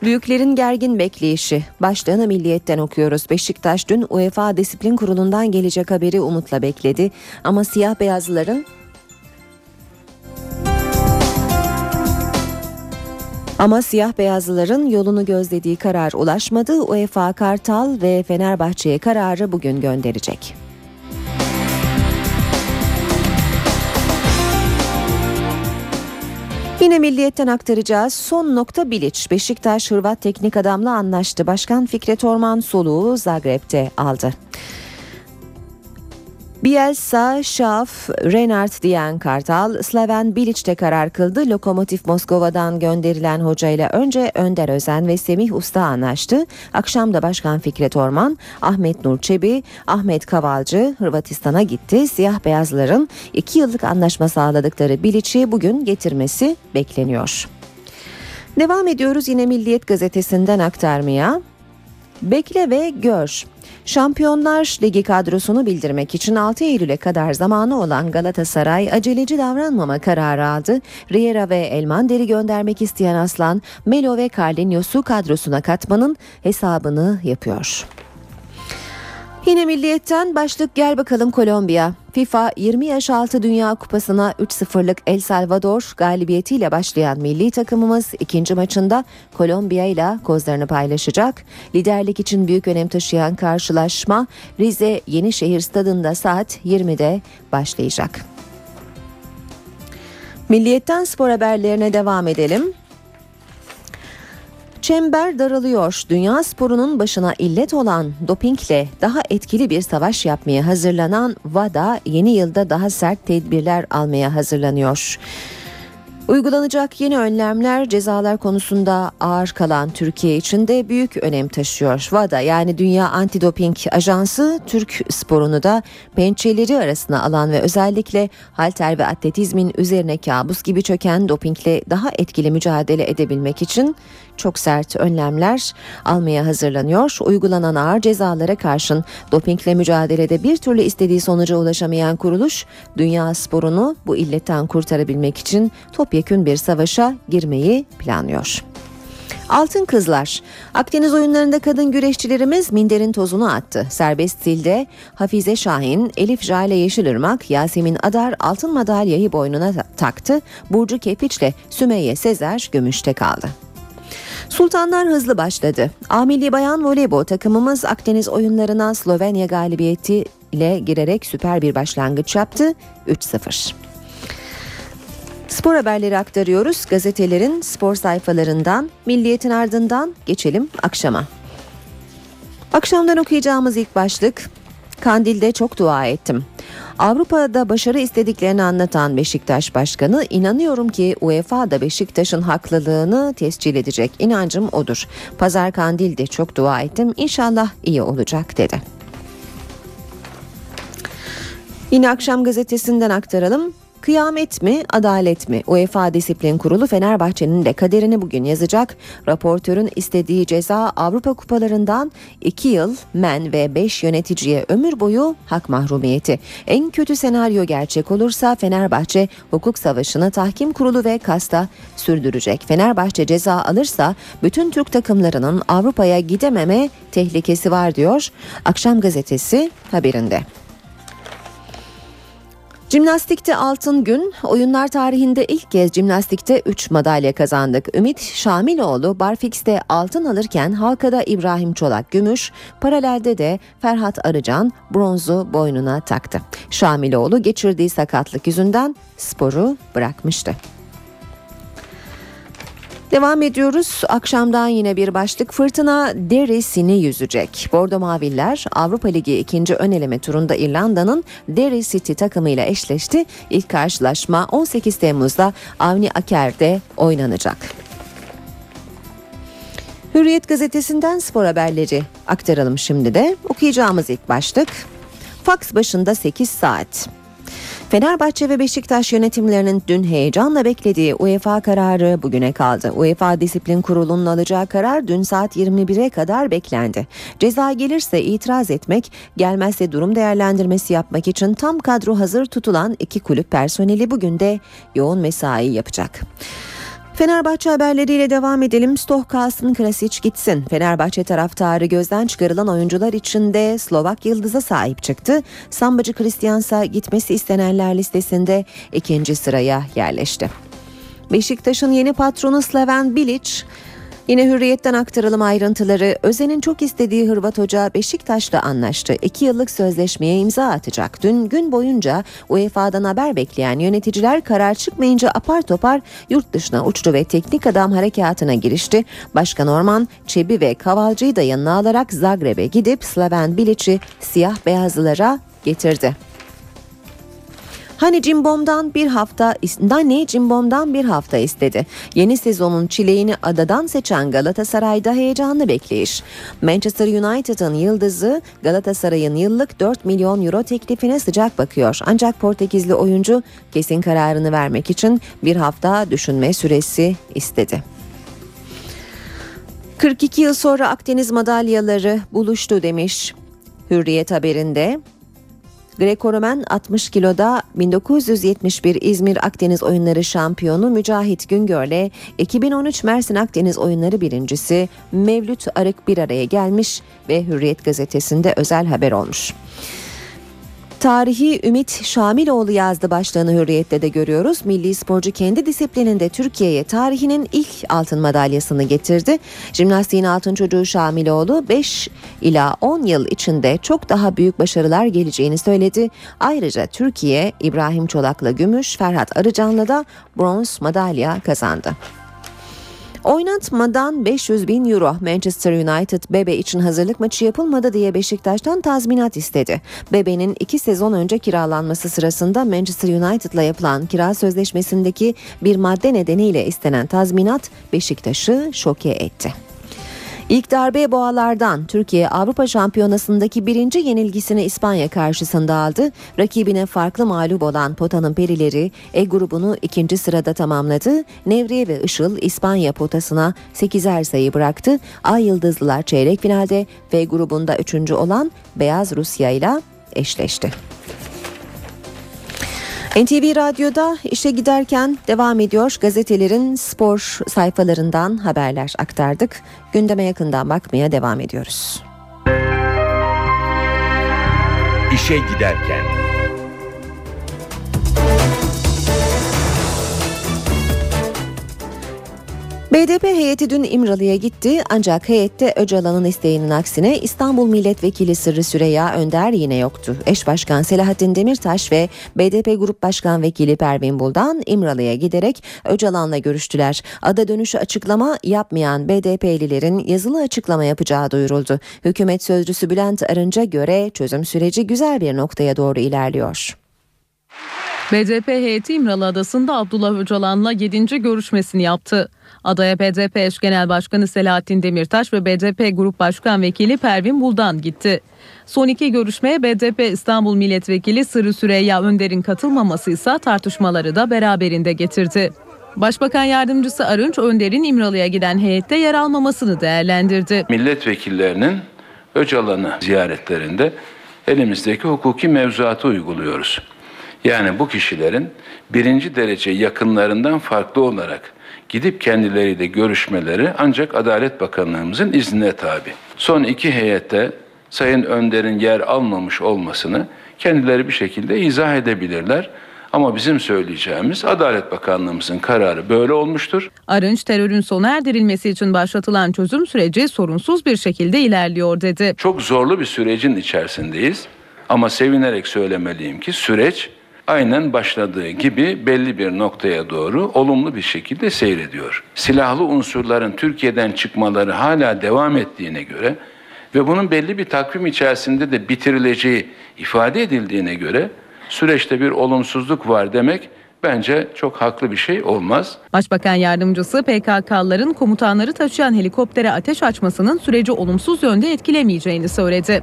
Büyüklerin gergin bekleyişi. Başlığını Milliyet'ten okuyoruz. Beşiktaş dün UEFA Disiplin Kurulu'ndan gelecek haberi umutla bekledi. Ama siyah beyazlıların Ama siyah beyazlıların yolunu gözlediği karar ulaşmadı. UEFA Kartal ve Fenerbahçe'ye kararı bugün gönderecek. Yine milliyetten aktaracağız. Son nokta Bilic. Beşiktaş Hırvat teknik adamla anlaştı. Başkan Fikret Orman soluğu Zagreb'te aldı. Bielsa, Şaf, Renard diyen Kartal, Slaven Bilic'te karar kıldı. Lokomotiv Moskova'dan gönderilen hocayla önce Önder Özen ve Semih Usta anlaştı. Akşam da Başkan Fikret Orman, Ahmet Nur Çebi, Ahmet Kavalcı Hırvatistan'a gitti. Siyah beyazların iki yıllık anlaşma sağladıkları Bilic'i bugün getirmesi bekleniyor. Devam ediyoruz yine Milliyet gazetesinden aktarmaya. Bekle ve gör. Şampiyonlar Ligi kadrosunu bildirmek için 6 Eylül'e kadar zamanı olan Galatasaray aceleci davranmama kararı aldı. Riera ve Elmander'i göndermek isteyen Aslan, Melo ve Carlinhos'u kadrosuna katmanın hesabını yapıyor. Yine milliyetten başlık gel bakalım Kolombiya. FIFA 20 yaş altı Dünya Kupası'na 3-0'lık El Salvador galibiyetiyle başlayan milli takımımız ikinci maçında Kolombiya ile kozlarını paylaşacak. Liderlik için büyük önem taşıyan karşılaşma Rize Yenişehir Stadında saat 20'de başlayacak. Milliyetten spor haberlerine devam edelim. Çember daralıyor. Dünya sporunun başına illet olan dopingle daha etkili bir savaş yapmaya hazırlanan WADA yeni yılda daha sert tedbirler almaya hazırlanıyor. Uygulanacak yeni önlemler cezalar konusunda ağır kalan Türkiye için de büyük önem taşıyor. WADA yani Dünya Antidoping Ajansı Türk sporunu da pençeleri arasına alan ve özellikle halter ve atletizmin üzerine kabus gibi çöken dopingle daha etkili mücadele edebilmek için çok sert önlemler almaya hazırlanıyor. Uygulanan ağır cezalara karşın dopingle mücadelede bir türlü istediği sonuca ulaşamayan kuruluş dünya sporunu bu illetten kurtarabilmek için topyekün bir savaşa girmeyi planlıyor. Altın Kızlar. Akdeniz oyunlarında kadın güreşçilerimiz minderin tozunu attı. Serbest stilde Hafize Şahin, Elif Jale Yeşilırmak, Yasemin Adar altın madalyayı boynuna taktı. Burcu Kepiç'le Sümeyye Sezer gümüşte kaldı. Sultanlar hızlı başladı. A Milli Bayan Voleybol takımımız Akdeniz oyunlarına Slovenya galibiyeti ile girerek süper bir başlangıç yaptı. 3-0. Spor haberleri aktarıyoruz. Gazetelerin spor sayfalarından, Milliyet'in ardından geçelim akşama. Akşamdan okuyacağımız ilk başlık Kandil'de çok dua ettim. Avrupa'da başarı istediklerini anlatan Beşiktaş Başkanı inanıyorum ki UEFA da Beşiktaş'ın haklılığını tescil edecek inancım odur. Pazar Kandil'de çok dua ettim İnşallah iyi olacak dedi. Yine akşam gazetesinden aktaralım. Kıyamet mi, adalet mi? UEFA Disiplin Kurulu Fenerbahçe'nin de kaderini bugün yazacak. Raportörün istediği ceza Avrupa Kupalarından 2 yıl men ve 5 yöneticiye ömür boyu hak mahrumiyeti. En kötü senaryo gerçek olursa Fenerbahçe hukuk savaşını tahkim kurulu ve kasta sürdürecek. Fenerbahçe ceza alırsa bütün Türk takımlarının Avrupa'ya gidememe tehlikesi var diyor. Akşam gazetesi haberinde. Jimnastikte altın gün, oyunlar tarihinde ilk kez jimnastikte 3 madalya kazandık. Ümit Şamiloğlu Barfix'te altın alırken halkada İbrahim Çolak gümüş, paralelde de Ferhat Arıcan bronzu boynuna taktı. Şamiloğlu geçirdiği sakatlık yüzünden sporu bırakmıştı. Devam ediyoruz. Akşamdan yine bir başlık. Fırtına Derry'sini yüzecek. Bordo Maviller Avrupa Ligi ikinci ön eleme turunda İrlanda'nın Derry City takımıyla eşleşti. İlk karşılaşma 18 Temmuz'da Avni Aker'de oynanacak. Hürriyet gazetesinden spor haberleri aktaralım şimdi de. Okuyacağımız ilk başlık. Faks başında 8 saat. Fenerbahçe ve Beşiktaş yönetimlerinin dün heyecanla beklediği UEFA kararı bugüne kaldı. UEFA Disiplin Kurulu'nun alacağı karar dün saat 21'e kadar beklendi. Ceza gelirse itiraz etmek, gelmezse durum değerlendirmesi yapmak için tam kadro hazır tutulan iki kulüp personeli bugün de yoğun mesai yapacak. Fenerbahçe haberleriyle devam edelim. Stoh kalsın, Krasic gitsin. Fenerbahçe taraftarı gözden çıkarılan oyuncular içinde Slovak yıldıza sahip çıktı. Sambacı Christiansa gitmesi istenenler listesinde ikinci sıraya yerleşti. Beşiktaş'ın yeni patronu Slaven Bilic Yine hürriyetten aktaralım ayrıntıları. Özen'in çok istediği Hırvat Hoca Beşiktaş'ta anlaştı. İki yıllık sözleşmeye imza atacak. Dün gün boyunca UEFA'dan haber bekleyen yöneticiler karar çıkmayınca apar topar yurt dışına uçtu ve teknik adam harekatına girişti. Başkan Orman, Çebi ve Kavalcı'yı da yanına alarak Zagreb'e gidip Slaven Bilic'i siyah beyazlılara getirdi. Hani Cimbom'dan bir hafta, ne Cimbom'dan bir hafta istedi. Yeni sezonun çileğini adadan seçen Galatasaray'da heyecanlı bekleyiş. Manchester United'ın yıldızı Galatasaray'ın yıllık 4 milyon euro teklifine sıcak bakıyor. Ancak Portekizli oyuncu kesin kararını vermek için bir hafta düşünme süresi istedi. 42 yıl sonra Akdeniz madalyaları buluştu demiş Hürriyet haberinde. Greco-Romen 60 kiloda 1971 İzmir Akdeniz Oyunları şampiyonu Mücahit Güngör'le 2013 Mersin Akdeniz Oyunları birincisi Mevlüt Arık bir araya gelmiş ve Hürriyet gazetesinde özel haber olmuş. Tarihi Ümit Şamiloğlu yazdı başlığını Hürriyet'te de görüyoruz. Milli sporcu kendi disiplininde Türkiye'ye tarihinin ilk altın madalyasını getirdi. Jimnastiğin altın çocuğu Şamiloğlu 5 ila 10 yıl içinde çok daha büyük başarılar geleceğini söyledi. Ayrıca Türkiye İbrahim Çolak'la gümüş, Ferhat Arıcan'la da bronz madalya kazandı. Oynatmadan 500 bin euro Manchester United Bebe için hazırlık maçı yapılmadı diye Beşiktaş'tan tazminat istedi. Bebe'nin iki sezon önce kiralanması sırasında Manchester United'la yapılan kira sözleşmesindeki bir madde nedeniyle istenen tazminat Beşiktaş'ı şoke etti. İlk darbe boğalardan Türkiye Avrupa Şampiyonası'ndaki birinci yenilgisini İspanya karşısında aldı. Rakibine farklı mağlup olan Pota'nın perileri E grubunu ikinci sırada tamamladı. Nevriye ve Işıl İspanya potasına 8'er sayı bıraktı. Ay Yıldızlılar çeyrek finalde F grubunda üçüncü olan Beyaz Rusya ile eşleşti. NTV Radyo'da işe giderken devam ediyor. Gazetelerin spor sayfalarından haberler aktardık. Gündeme yakından bakmaya devam ediyoruz. İşe giderken BDP heyeti dün İmralı'ya gitti ancak heyette Öcalan'ın isteğinin aksine İstanbul Milletvekili Sırrı Süreyya Önder yine yoktu. Eş Başkan Selahattin Demirtaş ve BDP Grup Başkan Vekili Pervin Buldan İmralı'ya giderek Öcalan'la görüştüler. Ada dönüşü açıklama yapmayan BDP'lilerin yazılı açıklama yapacağı duyuruldu. Hükümet sözcüsü Bülent Arınç'a göre çözüm süreci güzel bir noktaya doğru ilerliyor. BDP heyeti İmralı Adası'nda Abdullah Öcalan'la 7. görüşmesini yaptı. Adaya BDP eş genel başkanı Selahattin Demirtaş ve BDP Grup Başkan Vekili Pervin Buldan gitti. Son iki görüşmeye BDP İstanbul Milletvekili Sırrı Süreyya Önder'in katılmaması ise tartışmaları da beraberinde getirdi. Başbakan Yardımcısı Arınç Önder'in İmralı'ya giden heyette yer almamasını değerlendirdi. Milletvekillerinin Öcalan'ı ziyaretlerinde elimizdeki hukuki mevzuatı uyguluyoruz. Yani bu kişilerin birinci derece yakınlarından farklı olarak gidip kendileriyle görüşmeleri ancak Adalet Bakanlığımızın iznine tabi. Son iki heyette Sayın Önder'in yer almamış olmasını kendileri bir şekilde izah edebilirler. Ama bizim söyleyeceğimiz Adalet Bakanlığımızın kararı böyle olmuştur. Arınç terörün sona erdirilmesi için başlatılan çözüm süreci sorunsuz bir şekilde ilerliyor dedi. Çok zorlu bir sürecin içerisindeyiz ama sevinerek söylemeliyim ki süreç aynen başladığı gibi belli bir noktaya doğru olumlu bir şekilde seyrediyor. Silahlı unsurların Türkiye'den çıkmaları hala devam ettiğine göre ve bunun belli bir takvim içerisinde de bitirileceği ifade edildiğine göre süreçte bir olumsuzluk var demek bence çok haklı bir şey olmaz. Başbakan yardımcısı PKK'ların komutanları taşıyan helikoptere ateş açmasının süreci olumsuz yönde etkilemeyeceğini söyledi.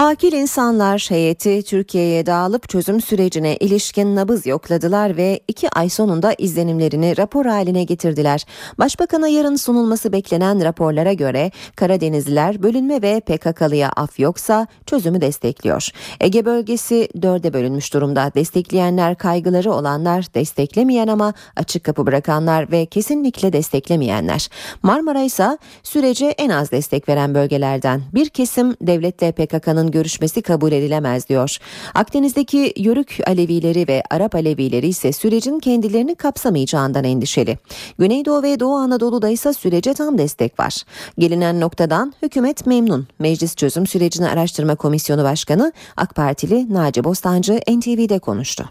Akil insanlar heyeti Türkiye'ye dağılıp çözüm sürecine ilişkin nabız yokladılar ve iki ay sonunda izlenimlerini rapor haline getirdiler. Başbakana yarın sunulması beklenen raporlara göre Karadenizliler bölünme ve PKK'lıya af yoksa çözümü destekliyor. Ege bölgesi dörde bölünmüş durumda. Destekleyenler kaygıları olanlar, desteklemeyen ama açık kapı bırakanlar ve kesinlikle desteklemeyenler. Marmara ise sürece en az destek veren bölgelerden. Bir kesim devletle PKK'nın Görüşmesi kabul edilemez diyor. Akdeniz'deki Yörük Alevileri ve Arap Alevileri ise sürecin kendilerini kapsamayacağından endişeli. Güneydoğu ve Doğu Anadolu'da ise sürece tam destek var. Gelinen noktadan hükümet memnun. Meclis Çözüm Sürecini Araştırma Komisyonu Başkanı AK Partili Naci Bostancı NTV'de konuştu.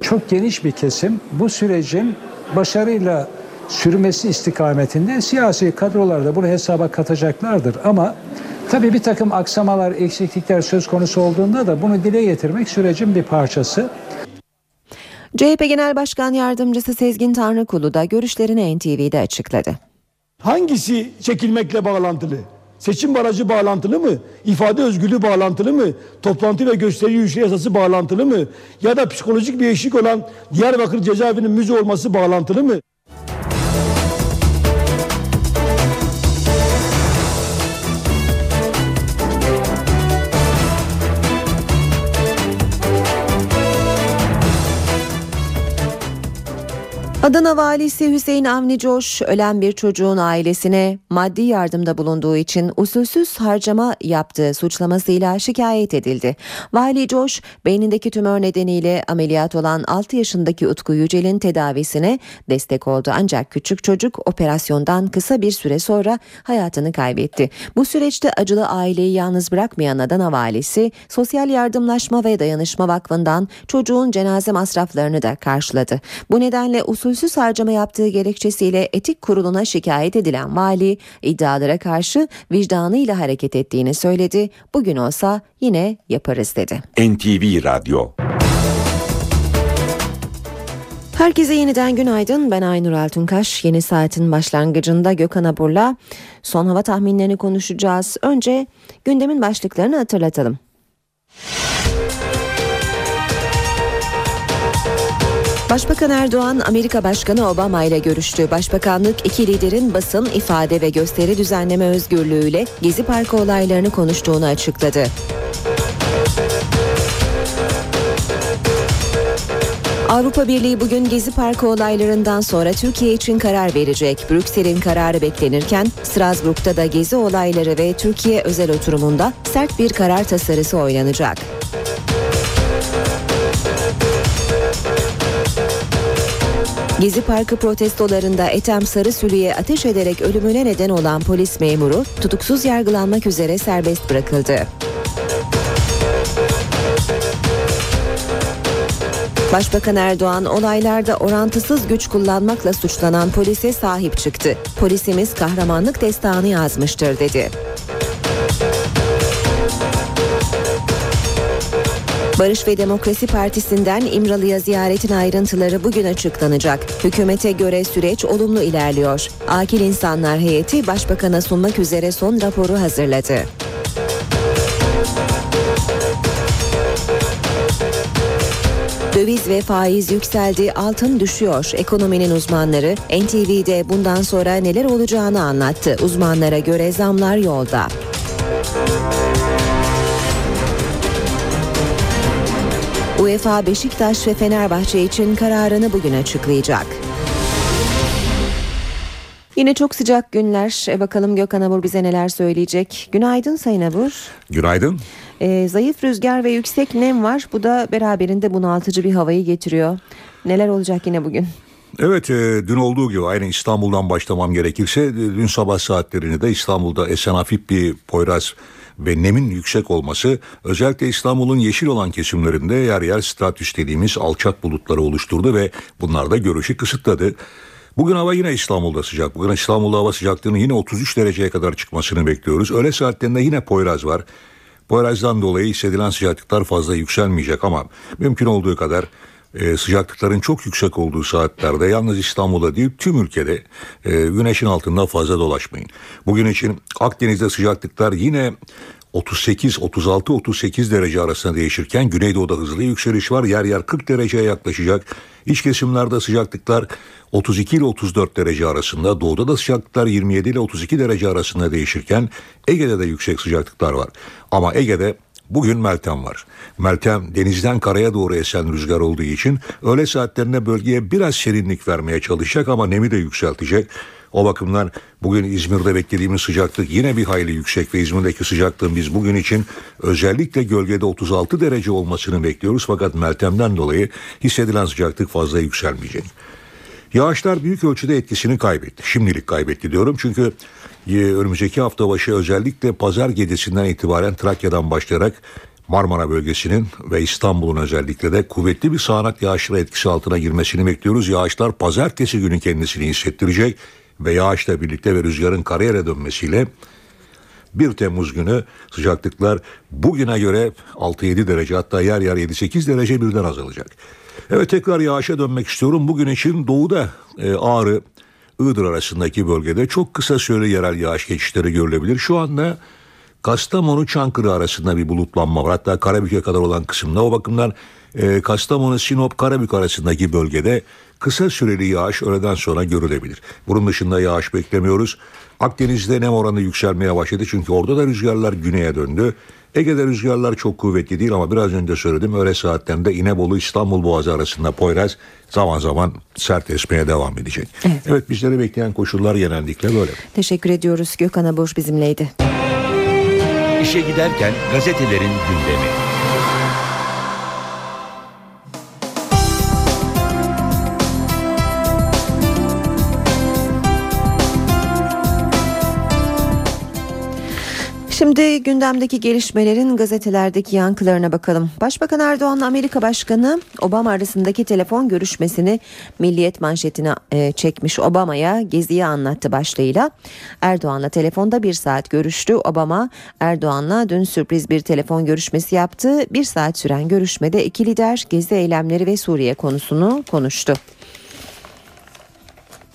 Çok geniş bir kesim bu sürecin başarıyla sürmesi istikametinde siyasi kadrolar da bunu hesaba katacaklardır. Ama tabii bir takım aksamalar, eksiklikler söz konusu olduğunda da bunu dile getirmek sürecin bir parçası. CHP Genel Başkan Yardımcısı Sezgin Tanrıkulu da görüşlerini NTV'de açıkladı. Hangisi çekilmekle bağlantılı? Seçim barajı bağlantılı mı? İfade özgürlüğü bağlantılı mı? Toplantı ve gösteri yürüyüşü yasası bağlantılı mı? Ya da psikolojik bir eşik olan Diyarbakır cezaevinin müze olması bağlantılı mı? Adana valisi Hüseyin Avni Coş ölen bir çocuğun ailesine maddi yardımda bulunduğu için usulsüz harcama yaptığı suçlamasıyla şikayet edildi. Vali Coş beynindeki tümör nedeniyle ameliyat olan 6 yaşındaki Utku Yücel'in tedavisine destek oldu. Ancak küçük çocuk operasyondan kısa bir süre sonra hayatını kaybetti. Bu süreçte acılı aileyi yalnız bırakmayan Adana valisi Sosyal Yardımlaşma ve Dayanışma Vakfı'ndan çocuğun cenaze masraflarını da karşıladı. Bu nedenle usul usulsüz harcama yaptığı gerekçesiyle etik kuruluna şikayet edilen vali iddialara karşı vicdanıyla hareket ettiğini söyledi. Bugün olsa yine yaparız dedi. NTV Radyo Herkese yeniden günaydın. Ben Aynur Altunkaş. Yeni saatin başlangıcında Gökhan Abur'la son hava tahminlerini konuşacağız. Önce gündemin başlıklarını hatırlatalım. Başbakan Erdoğan Amerika Başkanı Obama ile görüştü. Başbakanlık iki liderin basın, ifade ve gösteri düzenleme özgürlüğüyle Gezi Parkı olaylarını konuştuğunu açıkladı. Avrupa Birliği bugün Gezi Parkı olaylarından sonra Türkiye için karar verecek. Brüksel'in kararı beklenirken Strasbourg'da da Gezi olayları ve Türkiye özel oturumunda sert bir karar tasarısı oynanacak. Gezi Parkı protestolarında Ethem Sarısülü'ye ateş ederek ölümüne neden olan polis memuru tutuksuz yargılanmak üzere serbest bırakıldı. Başbakan Erdoğan olaylarda orantısız güç kullanmakla suçlanan polise sahip çıktı. Polisimiz kahramanlık destanı yazmıştır dedi. Barış ve Demokrasi Partisi'nden İmralı'ya ziyaretin ayrıntıları bugün açıklanacak. Hükümete göre süreç olumlu ilerliyor. Akil İnsanlar Heyeti Başbakan'a sunmak üzere son raporu hazırladı. Döviz ve faiz yükseldi, altın düşüyor. Ekonominin uzmanları NTV'de bundan sonra neler olacağını anlattı. Uzmanlara göre zamlar yolda. UEFA Beşiktaş ve Fenerbahçe için kararını bugün açıklayacak. Yine çok sıcak günler. E bakalım Gökhan Abur bize neler söyleyecek. Günaydın Sayın Abur. Günaydın. E, zayıf rüzgar ve yüksek nem var. Bu da beraberinde bunaltıcı bir havayı getiriyor. Neler olacak yine bugün? Evet e, dün olduğu gibi aynı İstanbul'dan başlamam gerekirse e, dün sabah saatlerini de İstanbul'da esen hafif bir Poyraz ve nemin yüksek olması özellikle İstanbul'un yeşil olan kesimlerinde yer yer stratüs dediğimiz alçak bulutları oluşturdu ve bunlar da görüşü kısıtladı. Bugün hava yine İstanbul'da sıcak. Bugün İstanbul'da hava sıcaklığının yine 33 dereceye kadar çıkmasını bekliyoruz. Öğle saatlerinde yine Poyraz var. Poyraz'dan dolayı hissedilen sıcaklıklar fazla yükselmeyecek ama mümkün olduğu kadar e, sıcaklıkların çok yüksek olduğu saatlerde yalnız İstanbul'da değil tüm ülkede e, güneşin altında fazla dolaşmayın. Bugün için Akdeniz'de sıcaklıklar yine 38, 36, 38 derece arasında değişirken Güneydoğu'da hızlı yükseliş var. Yer yer 40 dereceye yaklaşacak. İç kesimlerde sıcaklıklar 32 ile 34 derece arasında, doğuda da sıcaklıklar 27 ile 32 derece arasında değişirken Ege'de de yüksek sıcaklıklar var. Ama Ege'de Bugün Meltem var. Meltem denizden karaya doğru esen rüzgar olduğu için öğle saatlerinde bölgeye biraz serinlik vermeye çalışacak ama nemi de yükseltecek. O bakımdan bugün İzmir'de beklediğimiz sıcaklık yine bir hayli yüksek ve İzmir'deki sıcaklığın biz bugün için özellikle gölgede 36 derece olmasını bekliyoruz. Fakat Meltem'den dolayı hissedilen sıcaklık fazla yükselmeyecek. Yağışlar büyük ölçüde etkisini kaybetti. Şimdilik kaybetti diyorum çünkü önümüzdeki hafta başı özellikle pazar gecesinden itibaren Trakya'dan başlayarak Marmara bölgesinin ve İstanbul'un özellikle de kuvvetli bir sağanak yağışla etkisi altına girmesini bekliyoruz. Yağışlar pazartesi günü kendisini hissettirecek ve yağışla birlikte ve rüzgarın karayere dönmesiyle 1 Temmuz günü sıcaklıklar bugüne göre 6-7 derece hatta yer yer 7-8 derece birden azalacak. Evet tekrar yağışa dönmek istiyorum. Bugün için doğuda e, Ağrı, Iğdır arasındaki bölgede çok kısa süreli yerel yağış geçişleri görülebilir. Şu anda Kastamonu Çankırı arasında bir bulutlanma var. Hatta Karabük'e kadar olan kısımda o bakımdan e, Kastamonu Sinop Karabük arasındaki bölgede kısa süreli yağış öğleden sonra görülebilir. Bunun dışında yağış beklemiyoruz. Akdeniz'de nem oranı yükselmeye başladı çünkü orada da rüzgarlar güneye döndü. Ege'de rüzgarlar çok kuvvetli değil ama biraz önce söyledim öğle saatlerinde İnebolu İstanbul Boğazı arasında Poyraz zaman zaman sert esmeye devam edecek. Evet, evet bizleri bekleyen koşullar genellikle böyle. Teşekkür ediyoruz. Gökhan Abur bizimleydi. İşe giderken gazetelerin gündemi. Şimdi gündemdeki gelişmelerin gazetelerdeki yankılarına bakalım. Başbakan Erdoğan'la Amerika Başkanı Obama arasındaki telefon görüşmesini Milliyet manşetine e, çekmiş Obama'ya geziyi anlattı başlığıyla. Erdoğan'la telefonda bir saat görüştü. Obama Erdoğan'la dün sürpriz bir telefon görüşmesi yaptı. Bir saat süren görüşmede iki lider gezi eylemleri ve Suriye konusunu konuştu.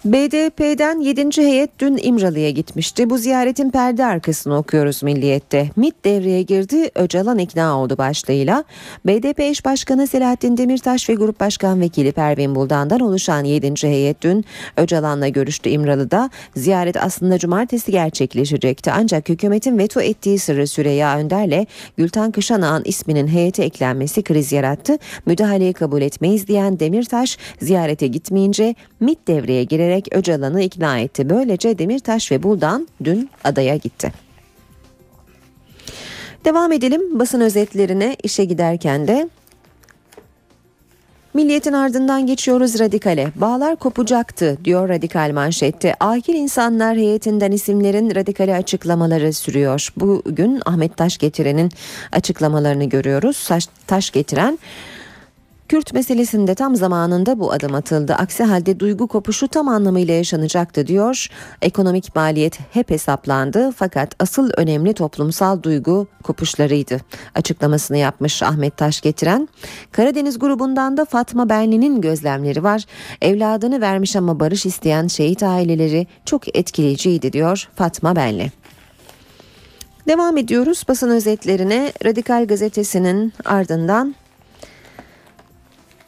BDP'den 7. heyet dün İmralı'ya gitmişti. Bu ziyaretin perde arkasını okuyoruz Milliyet'te. MİT devreye girdi, Öcalan ikna oldu başlığıyla. BDP eş başkanı Selahattin Demirtaş ve Grup Başkan Vekili Pervin Buldan'dan oluşan 7. heyet dün Öcalan'la görüştü İmralı'da. Ziyaret aslında cumartesi gerçekleşecekti. Ancak hükümetin veto ettiği sırrı Süreyya Önder'le Gülten Kışanağ'ın isminin heyete eklenmesi kriz yarattı. Müdahaleyi kabul etmeyiz diyen Demirtaş ziyarete gitmeyince MİT devreye girerek Öcalan'ı ikna etti. Böylece Demirtaş ve Buldan dün adaya gitti. Devam edelim basın özetlerine işe giderken de Milliyetin ardından geçiyoruz radikale. Bağlar kopacaktı diyor radikal manşette. Akil insanlar heyetinden isimlerin radikale açıklamaları sürüyor. Bugün Ahmet Taş getirenin açıklamalarını görüyoruz. Taş getiren Kürt meselesinde tam zamanında bu adım atıldı. Aksi halde duygu kopuşu tam anlamıyla yaşanacaktı diyor. Ekonomik maliyet hep hesaplandı fakat asıl önemli toplumsal duygu kopuşlarıydı. Açıklamasını yapmış Ahmet Taş getiren. Karadeniz grubundan da Fatma Benli'nin gözlemleri var. Evladını vermiş ama barış isteyen şehit aileleri çok etkileyiciydi diyor Fatma Benli. Devam ediyoruz basın özetlerine. Radikal gazetesinin ardından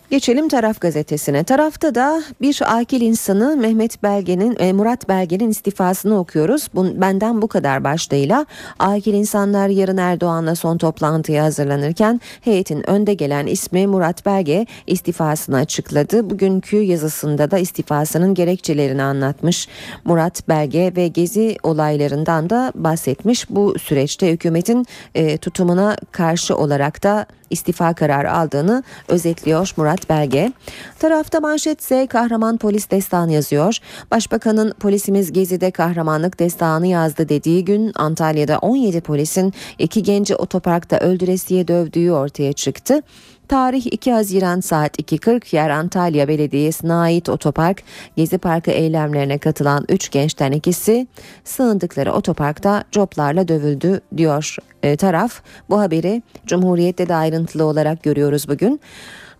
Geçelim Taraf gazetesine. Tarafta da bir akil insanı Mehmet Belge'nin, e, Murat Belge'nin istifasını okuyoruz. Benden bu kadar başlığıyla akil insanlar yarın Erdoğan'la son toplantıya hazırlanırken heyetin önde gelen ismi Murat Belge istifasını açıkladı. Bugünkü yazısında da istifasının gerekçelerini anlatmış. Murat Belge ve gezi olaylarından da bahsetmiş. Bu süreçte hükümetin e, tutumuna karşı olarak da istifa kararı aldığını özetliyor Murat Belge. Tarafta manşetse kahraman polis destan yazıyor. Başbakanın polisimiz Gezi'de kahramanlık destanı yazdı dediği gün Antalya'da 17 polisin iki genci otoparkta öldüresiye dövdüğü ortaya çıktı. Tarih 2 Haziran saat 2.40 yer Antalya Belediyesi'ne ait otopark Gezi Parkı eylemlerine katılan 3 gençten ikisi sığındıkları otoparkta coplarla dövüldü diyor e, taraf. Bu haberi Cumhuriyet'te de ayrıntılı olarak görüyoruz bugün.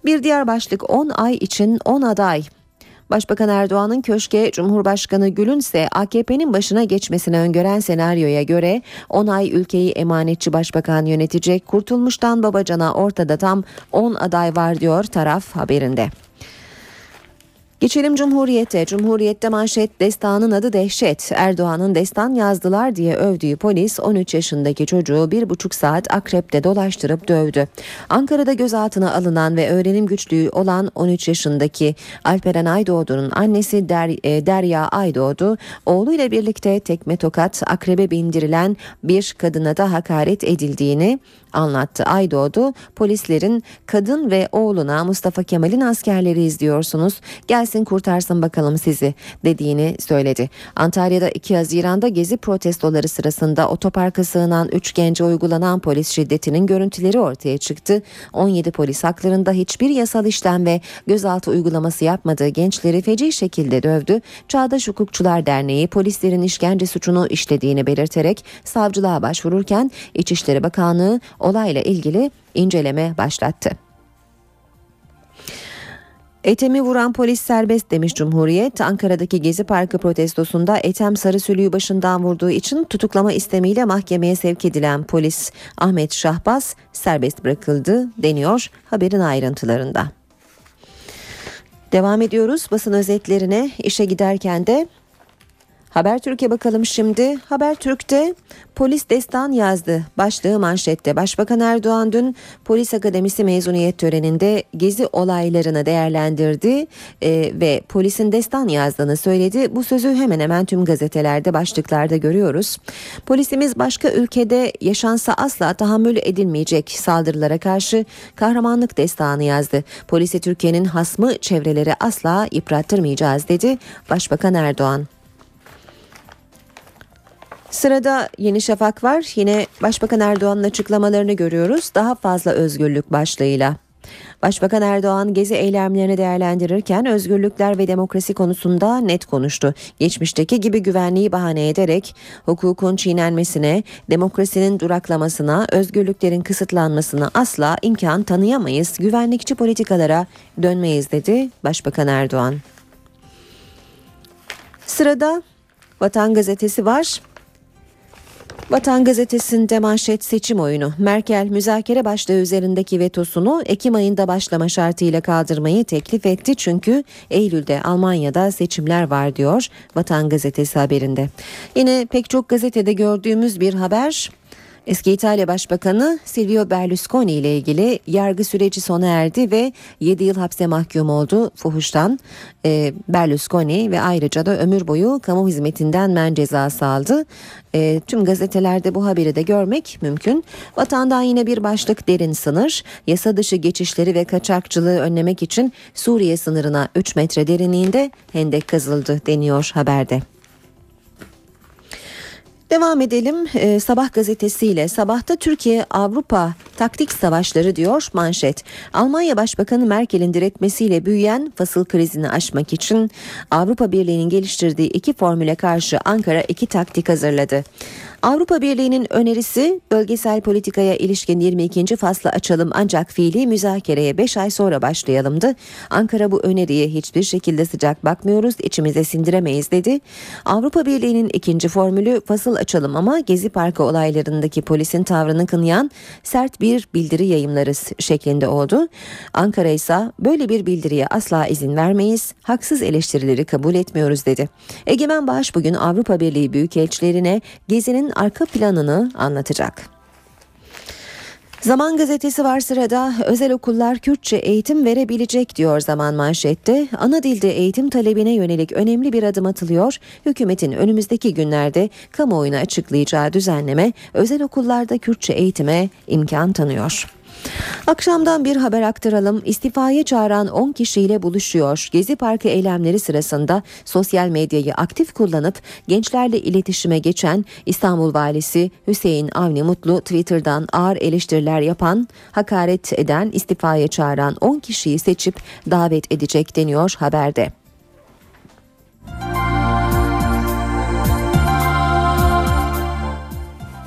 Bir diğer başlık 10 ay için 10 aday Başbakan Erdoğan'ın köşke Cumhurbaşkanı Gül'ün ise AKP'nin başına geçmesini öngören senaryoya göre 10 ay ülkeyi emanetçi başbakan yönetecek. Kurtulmuştan Babacan'a ortada tam 10 aday var diyor taraf haberinde. Geçelim Cumhuriyet'e. Cumhuriyet'te manşet destanın adı dehşet. Erdoğan'ın destan yazdılar diye övdüğü polis 13 yaşındaki çocuğu bir buçuk saat akrepte dolaştırıp dövdü. Ankara'da gözaltına alınan ve öğrenim güçlüğü olan 13 yaşındaki Alperen Aydoğdu'nun annesi Der, e, Derya Aydoğdu oğluyla birlikte tekme tokat akrebe bindirilen bir kadına da hakaret edildiğini anlattı. Aydoğdu polislerin kadın ve oğluna Mustafa Kemal'in askerleri izliyorsunuz gelsin kurtarsın bakalım sizi dediğini söyledi. Antalya'da 2 Haziran'da gezi protestoları sırasında otoparka sığınan 3 gence uygulanan polis şiddetinin görüntüleri ortaya çıktı. 17 polis haklarında hiçbir yasal işlem ve gözaltı uygulaması yapmadığı gençleri feci şekilde dövdü. Çağdaş Hukukçular Derneği polislerin işkence suçunu işlediğini belirterek savcılığa başvururken İçişleri Bakanlığı olayla ilgili inceleme başlattı. Etemi vuran polis serbest demiş Cumhuriyet. Ankara'daki Gezi Parkı protestosunda Etem Sarısülü'yü başından vurduğu için tutuklama istemiyle mahkemeye sevk edilen polis Ahmet Şahbaz serbest bırakıldı deniyor haberin ayrıntılarında. Devam ediyoruz basın özetlerine işe giderken de Habertürk'e bakalım şimdi. Habertürk'te polis destan yazdı. Başlığı manşette. Başbakan Erdoğan dün polis akademisi mezuniyet töreninde gezi olaylarını değerlendirdi e, ve polisin destan yazdığını söyledi. Bu sözü hemen hemen tüm gazetelerde başlıklarda görüyoruz. Polisimiz başka ülkede yaşansa asla tahammül edilmeyecek saldırılara karşı kahramanlık destanı yazdı. Polisi Türkiye'nin hasmı çevreleri asla yıprattırmayacağız dedi Başbakan Erdoğan. Sırada Yeni Şafak var. Yine Başbakan Erdoğan'ın açıklamalarını görüyoruz. Daha fazla özgürlük başlığıyla. Başbakan Erdoğan gezi eylemlerini değerlendirirken özgürlükler ve demokrasi konusunda net konuştu. Geçmişteki gibi güvenliği bahane ederek hukukun çiğnenmesine, demokrasinin duraklamasına, özgürlüklerin kısıtlanmasına asla imkan tanıyamayız. Güvenlikçi politikalara dönmeyiz dedi Başbakan Erdoğan. Sırada Vatan Gazetesi var. Vatan Gazetesi'nde manşet seçim oyunu. Merkel müzakere başlığı üzerindeki vetosunu Ekim ayında başlama şartıyla kaldırmayı teklif etti. Çünkü Eylül'de Almanya'da seçimler var diyor Vatan Gazetesi haberinde. Yine pek çok gazetede gördüğümüz bir haber Eski İtalya Başbakanı Silvio Berlusconi ile ilgili yargı süreci sona erdi ve 7 yıl hapse mahkum oldu fuhuştan. E, Berlusconi ve ayrıca da ömür boyu kamu hizmetinden men cezası aldı. E, tüm gazetelerde bu haberi de görmek mümkün. Vatandan yine bir başlık derin sınır. Yasa dışı geçişleri ve kaçakçılığı önlemek için Suriye sınırına 3 metre derinliğinde hendek kazıldı deniyor haberde. Devam edelim ee, Sabah gazetesiyle. Sabahta Türkiye Avrupa taktik savaşları diyor manşet. Almanya Başbakanı Merkel'in diretmesiyle büyüyen fasıl krizini aşmak için Avrupa Birliği'nin geliştirdiği iki formüle karşı Ankara iki taktik hazırladı. Avrupa Birliği'nin önerisi bölgesel politikaya ilişkin 22. fasla açalım ancak fiili müzakereye 5 ay sonra başlayalımdı. Ankara bu öneriye hiçbir şekilde sıcak bakmıyoruz, içimize sindiremeyiz dedi. Avrupa Birliği'nin ikinci formülü fasıl açalım ama Gezi Parkı olaylarındaki polisin tavrını kınayan sert bir bildiri yayımlarız şeklinde oldu. Ankara ise böyle bir bildiriye asla izin vermeyiz, haksız eleştirileri kabul etmiyoruz dedi. Egemen Bağış bugün Avrupa Birliği büyükelçilerine Gezi'nin arka planını anlatacak. Zaman gazetesi var sırada özel okullar Kürtçe eğitim verebilecek diyor zaman manşette. Ana dilde eğitim talebine yönelik önemli bir adım atılıyor. Hükümetin önümüzdeki günlerde kamuoyuna açıklayacağı düzenleme özel okullarda Kürtçe eğitime imkan tanıyor. Akşamdan bir haber aktaralım. İstifaya çağıran 10 kişiyle buluşuyor. Gezi Parkı eylemleri sırasında sosyal medyayı aktif kullanıp gençlerle iletişime geçen İstanbul Valisi Hüseyin Avni Mutlu Twitter'dan ağır eleştiriler yapan, hakaret eden, istifaya çağıran 10 kişiyi seçip davet edecek deniyor haberde.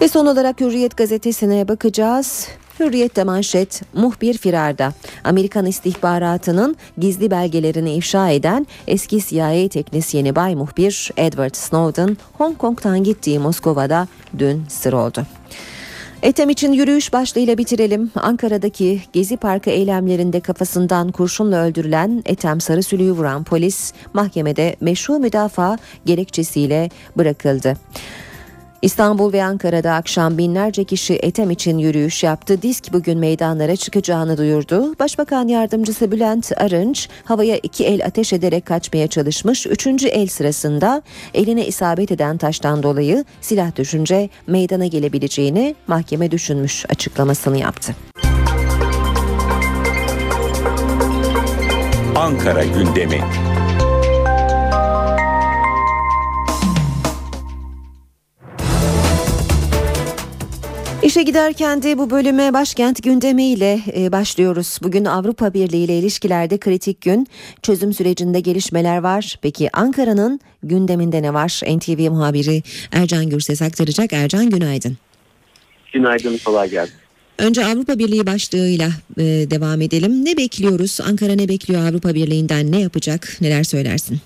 Ve son olarak Hürriyet gazetesine bakacağız. Hürriyette manşet muhbir firarda. Amerikan istihbaratının gizli belgelerini ifşa eden eski CIA teknisyeni Bay Muhbir Edward Snowden Hong Kong'tan gittiği Moskova'da dün sır oldu. Etem için yürüyüş başlığıyla bitirelim. Ankara'daki Gezi Parkı eylemlerinde kafasından kurşunla öldürülen Etem Sarısülü'yü vuran polis mahkemede meşru müdafaa gerekçesiyle bırakıldı. İstanbul ve Ankara'da akşam binlerce kişi Etem için yürüyüş yaptı. Disk bugün meydanlara çıkacağını duyurdu. Başbakan yardımcısı Bülent Arınç havaya iki el ateş ederek kaçmaya çalışmış. Üçüncü el sırasında eline isabet eden taştan dolayı silah düşünce meydana gelebileceğini mahkeme düşünmüş açıklamasını yaptı. Ankara gündemi. İşe giderken de bu bölüme başkent gündemiyle e, başlıyoruz. Bugün Avrupa Birliği ile ilişkilerde kritik gün. Çözüm sürecinde gelişmeler var. Peki Ankara'nın gündeminde ne var? NTV muhabiri Ercan Gürses aktaracak. Ercan günaydın. Günaydın, kolay gelsin. Önce Avrupa Birliği başlığıyla e, devam edelim. Ne bekliyoruz? Ankara ne bekliyor Avrupa Birliği'nden? Ne yapacak? Neler söylersin?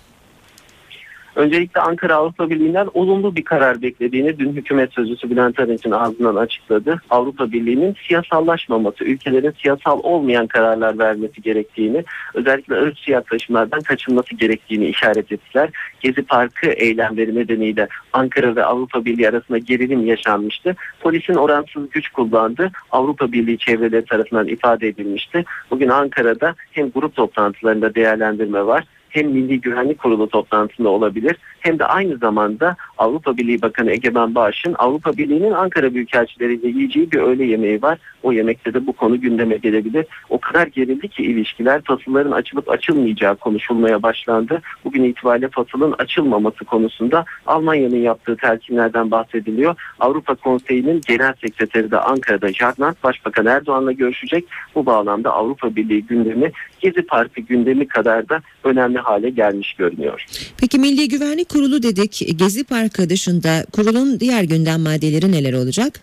Öncelikle Ankara Avrupa Birliği'nden olumlu bir karar beklediğini dün hükümet sözcüsü Bülent Arınç'ın ağzından açıkladı. Avrupa Birliği'nin siyasallaşmaması, ülkelerin siyasal olmayan kararlar vermesi gerektiğini, özellikle ırkçı yaklaşımlardan kaçınması gerektiğini işaret ettiler. Gezi Parkı eylemleri nedeniyle Ankara ve Avrupa Birliği arasında gerilim yaşanmıştı. Polisin oransız güç kullandı. Avrupa Birliği çevreleri tarafından ifade edilmişti. Bugün Ankara'da hem grup toplantılarında değerlendirme var hem Milli Güvenlik Kurulu toplantısında olabilir hem de aynı zamanda Avrupa Birliği Bakanı Egemen Bağış'ın Avrupa Birliği'nin Ankara Büyükelçileriyle yiyeceği bir öğle yemeği var. O yemekte de bu konu gündeme gelebilir. O kadar gerildi ki ilişkiler fasılların açılıp açılmayacağı konuşulmaya başlandı. Bugün itibariyle fasılın açılmaması konusunda Almanya'nın yaptığı telkinlerden bahsediliyor. Avrupa Konseyi'nin genel sekreteri de Ankara'da Jarnat Başbakan Erdoğan'la görüşecek. Bu bağlamda Avrupa Birliği gündemi Gezi Parkı gündemi kadar da önemli hale gelmiş görünüyor. Peki Milli Güvenlik Kurulu dedik. Gezi Parkı dışında kurulun diğer gündem maddeleri neler olacak?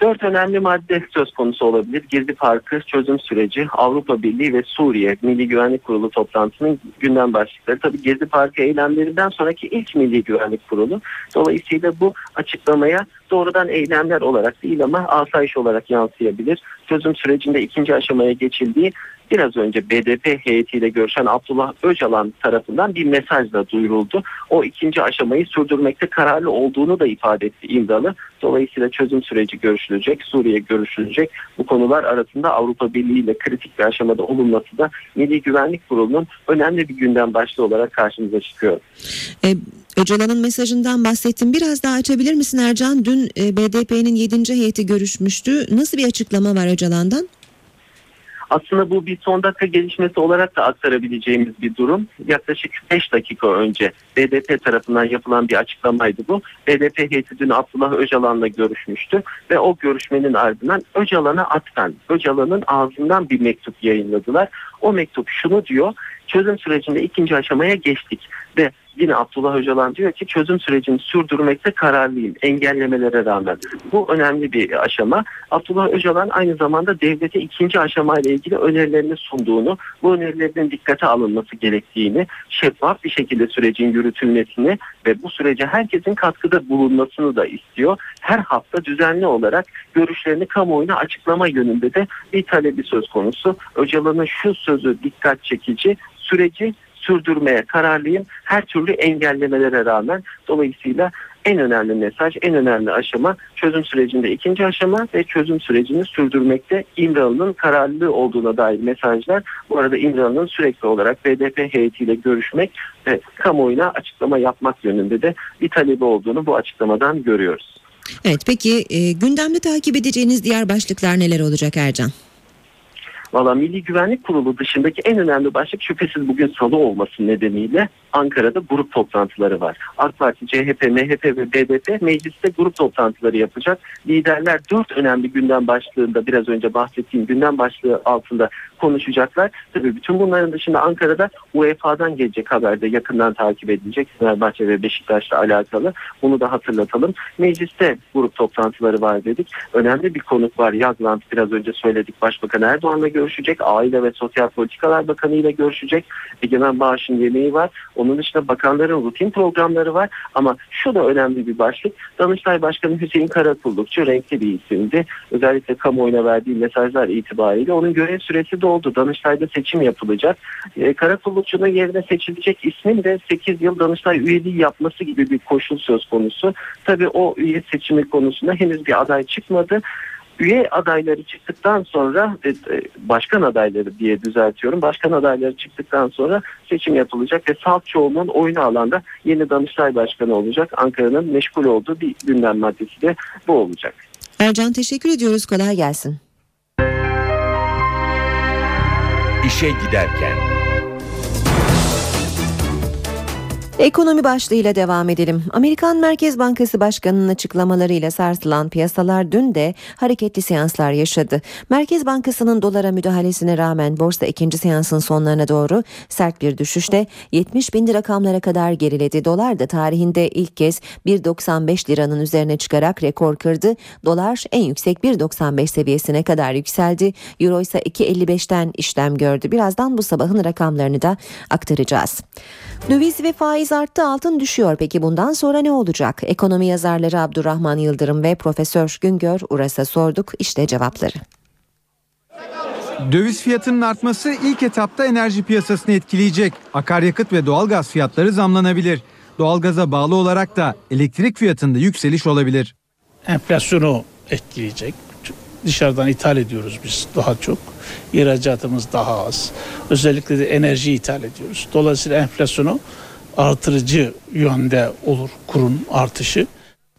Dört önemli madde söz konusu olabilir. Gezi Parkı, çözüm süreci, Avrupa Birliği ve Suriye Milli Güvenlik Kurulu toplantısının gündem başlıkları. Tabii Gezi Parkı eylemlerinden sonraki ilk Milli Güvenlik Kurulu. Dolayısıyla bu açıklamaya doğrudan eylemler olarak değil ama asayiş olarak yansıyabilir. Çözüm sürecinde ikinci aşamaya geçildiği biraz önce BDP heyetiyle görüşen Abdullah Öcalan tarafından bir mesajla duyuruldu. O ikinci aşamayı sürdürmekte kararlı olduğunu da ifade etti İmralı. Dolayısıyla çözüm süreci görüşülecek, Suriye görüşülecek. Bu konular arasında Avrupa Birliği ile kritik bir aşamada olunması da Milli Güvenlik Kurulu'nun önemli bir gündem başlığı olarak karşımıza çıkıyor. E, Öcalan'ın mesajından bahsettim. Biraz daha açabilir misin Ercan? Dün e, BDP'nin 7. heyeti görüşmüştü. Nasıl bir açıklama var Öcalan'dan? Aslında bu bir son dakika gelişmesi olarak da aktarabileceğimiz bir durum. Yaklaşık 5 dakika önce BDP tarafından yapılan bir açıklamaydı bu. BDP heyeti dün Abdullah Öcalan'la görüşmüştü ve o görüşmenin ardından Öcalan'a atfen, Öcalan'ın ağzından bir mektup yayınladılar. O mektup şunu diyor, çözüm sürecinde ikinci aşamaya geçtik ve yine Abdullah Öcalan diyor ki çözüm sürecini sürdürmekte kararlıyım engellemelere rağmen. Bu önemli bir aşama. Abdullah Öcalan aynı zamanda devlete ikinci aşamayla ilgili önerilerini sunduğunu, bu önerilerin dikkate alınması gerektiğini, şeffaf bir şekilde sürecin yürütülmesini ve bu sürece herkesin katkıda bulunmasını da istiyor. Her hafta düzenli olarak görüşlerini kamuoyuna açıklama yönünde de bir talebi söz konusu. Öcalan'ın şu sözü dikkat çekici, süreci sürdürmeye kararlıyım. Her türlü engellemelere rağmen dolayısıyla en önemli mesaj, en önemli aşama çözüm sürecinde ikinci aşama ve çözüm sürecini sürdürmekte İmralı'nın kararlılığı olduğuna dair mesajlar. Bu arada İmralı'nın sürekli olarak BDP heyetiyle görüşmek ve kamuoyuna açıklama yapmak yönünde de bir talebi olduğunu bu açıklamadan görüyoruz. Evet peki e, gündemde takip edeceğiniz diğer başlıklar neler olacak Ercan? Valla Milli Güvenlik Kurulu dışındaki en önemli başlık şüphesiz bugün salı olması nedeniyle Ankara'da grup toplantıları var. AK Parti, CHP, MHP ve BDP mecliste grup toplantıları yapacak. Liderler dört önemli gündem başlığında biraz önce bahsettiğim gündem başlığı altında konuşacaklar. Tabii bütün bunların dışında Ankara'da UEFA'dan gelecek haber de yakından takip edilecek. Fenerbahçe ve Beşiktaş'la alakalı. Bunu da hatırlatalım. Mecliste grup toplantıları var dedik. Önemli bir konuk var. Yagland biraz önce söyledik. Başbakan Erdoğan'la görüşecek. Aile ve Sosyal Politikalar Bakanı ile görüşecek. Egemen Bağış'ın yemeği var. Onun dışında bakanların rutin programları var. Ama şu da önemli bir başlık. Danıştay Başkanı Hüseyin Karakullukçu renkli bir isimdi. Özellikle kamuoyuna verdiği mesajlar itibariyle onun görev süresi doldu. Danıştay'da seçim yapılacak. E, Karakullukçu'nun yerine seçilecek ismin de 8 yıl Danıştay üyeliği yapması gibi bir koşul söz konusu. Tabii o üye seçimi konusunda henüz bir aday çıkmadı. Üye adayları çıktıktan sonra e, e, başkan adayları diye düzeltiyorum. Başkan adayları çıktıktan sonra seçim yapılacak ve salt çoğunluğun oyunu alanda yeni Danıştay Başkanı olacak. Ankara'nın meşgul olduğu bir gündem maddesi de bu olacak. Ercan teşekkür ediyoruz. Kolay gelsin. İşe giderken. Ekonomi başlığıyla devam edelim. Amerikan Merkez Bankası Başkanı'nın açıklamalarıyla sarsılan piyasalar dün de hareketli seanslar yaşadı. Merkez Bankası'nın dolara müdahalesine rağmen borsa ikinci seansın sonlarına doğru sert bir düşüşte 70 bin rakamlara kadar geriledi. Dolar da tarihinde ilk kez 1.95 liranın üzerine çıkarak rekor kırdı. Dolar en yüksek 1.95 seviyesine kadar yükseldi. Euro ise 2.55'ten işlem gördü. Birazdan bu sabahın rakamlarını da aktaracağız. Döviz ve faiz arttı altın düşüyor. Peki bundan sonra ne olacak? Ekonomi yazarları Abdurrahman Yıldırım ve Profesör Güngör Uras'a sorduk. İşte cevapları. Döviz fiyatının artması ilk etapta enerji piyasasını etkileyecek. Akaryakıt ve doğalgaz fiyatları zamlanabilir. Doğalgaza bağlı olarak da elektrik fiyatında yükseliş olabilir. Enflasyonu etkileyecek. Dışarıdan ithal ediyoruz biz daha çok. İhracatımız daha az. Özellikle de enerji ithal ediyoruz. Dolayısıyla enflasyonu artırıcı yönde olur kurun artışı.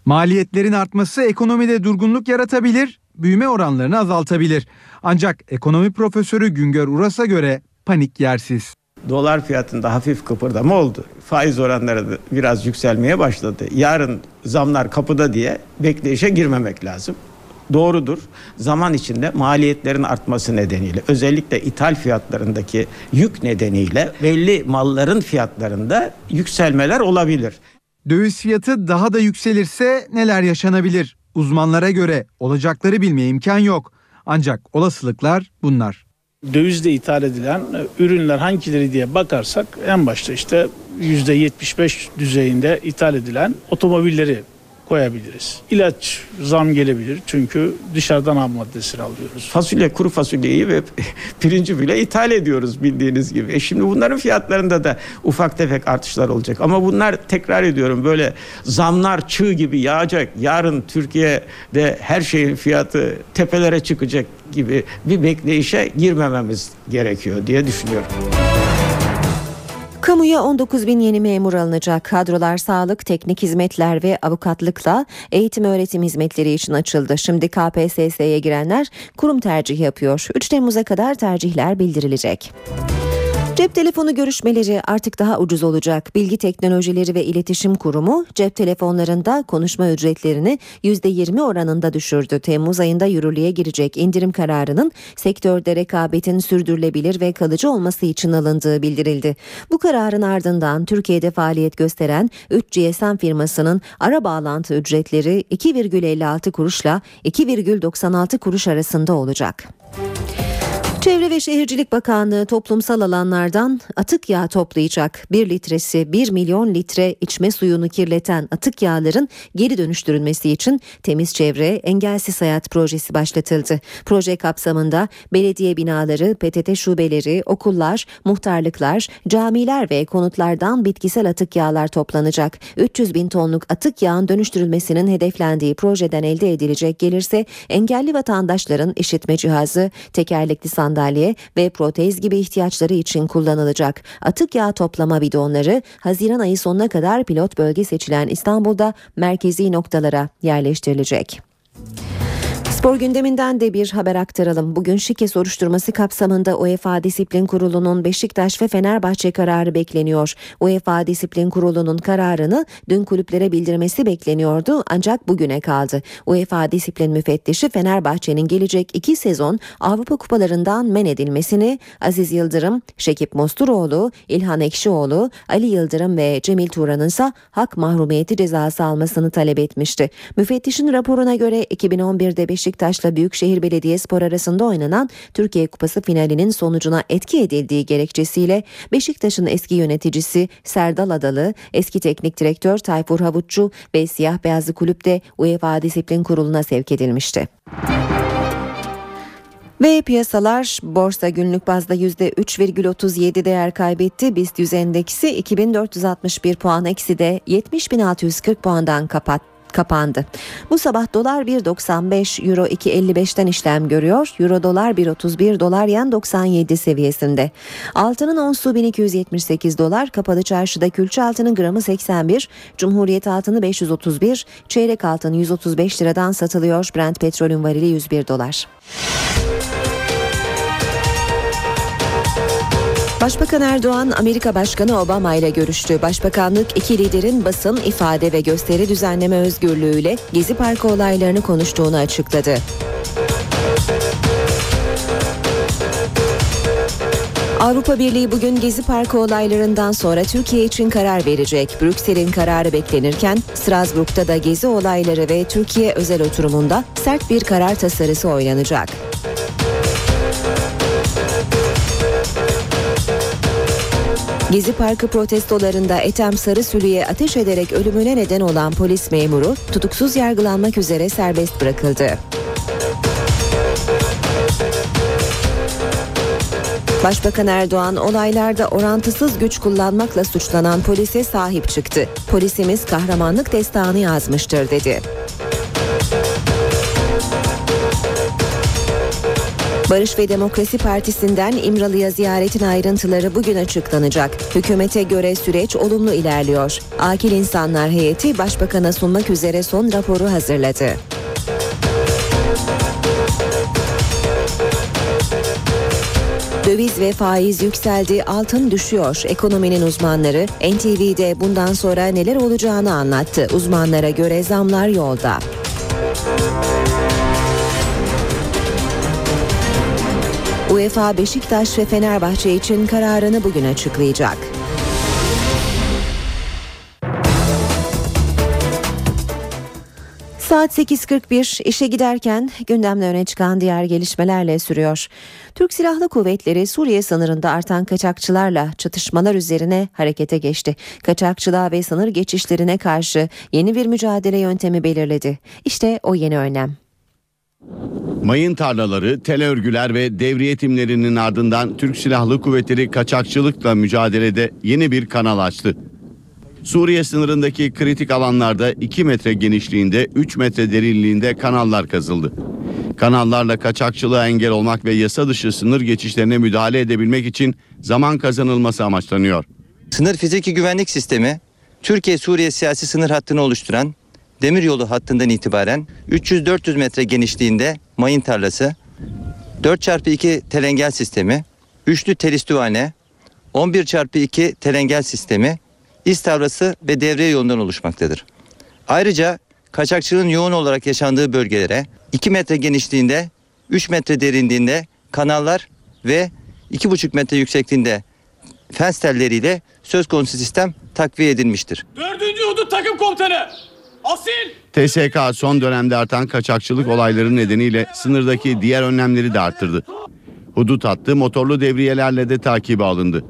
Maliyetlerin artması ekonomide durgunluk yaratabilir, büyüme oranlarını azaltabilir. Ancak ekonomi profesörü Güngör Uras'a göre panik yersiz. Dolar fiyatında hafif kıpırdama oldu. Faiz oranları da biraz yükselmeye başladı. Yarın zamlar kapıda diye bekleyişe girmemek lazım doğrudur. Zaman içinde maliyetlerin artması nedeniyle özellikle ithal fiyatlarındaki yük nedeniyle belli malların fiyatlarında yükselmeler olabilir. Döviz fiyatı daha da yükselirse neler yaşanabilir? Uzmanlara göre olacakları bilmeye imkan yok. Ancak olasılıklar bunlar. Dövizde ithal edilen e, ürünler hangileri diye bakarsak en başta işte %75 düzeyinde ithal edilen otomobilleri koyabiliriz. İlaç zam gelebilir çünkü dışarıdan ham maddesini alıyoruz. Fasulye, kuru fasulyeyi ve pirinci bile ithal ediyoruz bildiğiniz gibi. E şimdi bunların fiyatlarında da ufak tefek artışlar olacak. Ama bunlar tekrar ediyorum böyle zamlar çığ gibi yağacak. Yarın Türkiye'de her şeyin fiyatı tepelere çıkacak gibi bir bekleyişe girmememiz gerekiyor diye düşünüyorum. Kamuya 19 bin yeni memur alınacak. Kadrolar sağlık, teknik hizmetler ve avukatlıkla eğitim öğretim hizmetleri için açıldı. Şimdi KPSS'ye girenler kurum tercihi yapıyor. 3 Temmuz'a kadar tercihler bildirilecek. Cep telefonu görüşmeleri artık daha ucuz olacak. Bilgi Teknolojileri ve İletişim Kurumu cep telefonlarında konuşma ücretlerini %20 oranında düşürdü. Temmuz ayında yürürlüğe girecek indirim kararının sektörde rekabetin sürdürülebilir ve kalıcı olması için alındığı bildirildi. Bu kararın ardından Türkiye'de faaliyet gösteren 3 GSM firmasının ara bağlantı ücretleri 2,56 kuruşla 2,96 kuruş arasında olacak. Çevre ve Şehircilik Bakanlığı toplumsal alanlardan atık yağ toplayacak. 1 litresi 1 milyon litre içme suyunu kirleten atık yağların geri dönüştürülmesi için Temiz Çevre Engelsiz Hayat projesi başlatıldı. Proje kapsamında belediye binaları, PTT şubeleri, okullar, muhtarlıklar, camiler ve konutlardan bitkisel atık yağlar toplanacak. 300 bin tonluk atık yağın dönüştürülmesinin hedeflendiği projeden elde edilecek gelirse engelli vatandaşların işitme cihazı, tekerlekli sandalye sandalye ve protez gibi ihtiyaçları için kullanılacak. Atık yağ toplama bidonları Haziran ayı sonuna kadar pilot bölge seçilen İstanbul'da merkezi noktalara yerleştirilecek. Spor gündeminden de bir haber aktaralım. Bugün şike soruşturması kapsamında UEFA Disiplin Kurulu'nun Beşiktaş ve Fenerbahçe kararı bekleniyor. UEFA Disiplin Kurulu'nun kararını dün kulüplere bildirmesi bekleniyordu ancak bugüne kaldı. UEFA Disiplin Müfettişi Fenerbahçe'nin gelecek iki sezon Avrupa Kupalarından men edilmesini Aziz Yıldırım, Şekip Mosturoğlu, İlhan Ekşioğlu, Ali Yıldırım ve Cemil Turan'ın ise hak mahrumiyeti cezası almasını talep etmişti. Müfettişin raporuna göre 2011'de Beşiktaş'la Büyükşehir Belediyespor arasında oynanan Türkiye Kupası finalinin sonucuna etki edildiği gerekçesiyle Beşiktaş'ın eski yöneticisi Serdal Adalı, eski teknik direktör Tayfur Havutçu ve siyah beyazlı kulüp de UEFA Disiplin Kurulu'na sevk edilmişti. Ve piyasalar borsa günlük bazda %3,37 değer kaybetti. BIST 100 endeksi 2461 puan eksi de 70.640 puandan kapattı kapandı. Bu sabah dolar 1.95, euro 2.55'ten işlem görüyor. Euro dolar 1.31, dolar yen 97 seviyesinde. Altının onsu 1278 dolar, kapalı çarşıda külçe altının gramı 81, Cumhuriyet altını 531, çeyrek altın 135 liradan satılıyor. Brent petrolün varili 101 dolar. Başbakan Erdoğan Amerika Başkanı Obama ile görüştü. Başbakanlık iki liderin basın, ifade ve gösteri düzenleme özgürlüğüyle Gezi Parkı olaylarını konuştuğunu açıkladı. Avrupa Birliği bugün Gezi Parkı olaylarından sonra Türkiye için karar verecek. Brüksel'in kararı beklenirken Strasbourg'da da Gezi olayları ve Türkiye özel oturumunda sert bir karar tasarısı oynanacak. Gezi Parkı protestolarında Ethem Sarısülü'ye ateş ederek ölümüne neden olan polis memuru tutuksuz yargılanmak üzere serbest bırakıldı. Başbakan Erdoğan olaylarda orantısız güç kullanmakla suçlanan polise sahip çıktı. Polisimiz kahramanlık destanı yazmıştır dedi. Barış ve Demokrasi Partisi'nden İmralı'ya ziyaretin ayrıntıları bugün açıklanacak. Hükümete göre süreç olumlu ilerliyor. Akil İnsanlar Heyeti Başbakan'a sunmak üzere son raporu hazırladı. Döviz ve faiz yükseldi, altın düşüyor. Ekonominin uzmanları NTV'de bundan sonra neler olacağını anlattı. Uzmanlara göre zamlar yolda. UEFA Beşiktaş ve Fenerbahçe için kararını bugün açıklayacak. Saat 8.41 işe giderken gündemde öne çıkan diğer gelişmelerle sürüyor. Türk Silahlı Kuvvetleri Suriye sınırında artan kaçakçılarla çatışmalar üzerine harekete geçti. Kaçakçılığa ve sınır geçişlerine karşı yeni bir mücadele yöntemi belirledi. İşte o yeni önlem. Mayın tarlaları, tel örgüler ve devriye timlerinin ardından Türk Silahlı Kuvvetleri kaçakçılıkla mücadelede yeni bir kanal açtı. Suriye sınırındaki kritik alanlarda 2 metre genişliğinde 3 metre derinliğinde kanallar kazıldı. Kanallarla kaçakçılığa engel olmak ve yasa dışı sınır geçişlerine müdahale edebilmek için zaman kazanılması amaçlanıyor. Sınır fiziki güvenlik sistemi Türkiye-Suriye siyasi sınır hattını oluşturan demiryolu hattından itibaren 300-400 metre genişliğinde mayın tarlası, 4x2 telengel sistemi, üçlü telistüvane, 11x2 telengel sistemi, istavrası ve devriye yolundan oluşmaktadır. Ayrıca kaçakçılığın yoğun olarak yaşandığı bölgelere 2 metre genişliğinde, 3 metre derinliğinde kanallar ve 2,5 metre yüksekliğinde fens telleriyle söz konusu sistem takviye edilmiştir. Dördüncü Hudut Takım Komutanı TSK son dönemde artan kaçakçılık olayları nedeniyle sınırdaki diğer önlemleri de arttırdı. Hudut hattı motorlu devriyelerle de takibe alındı.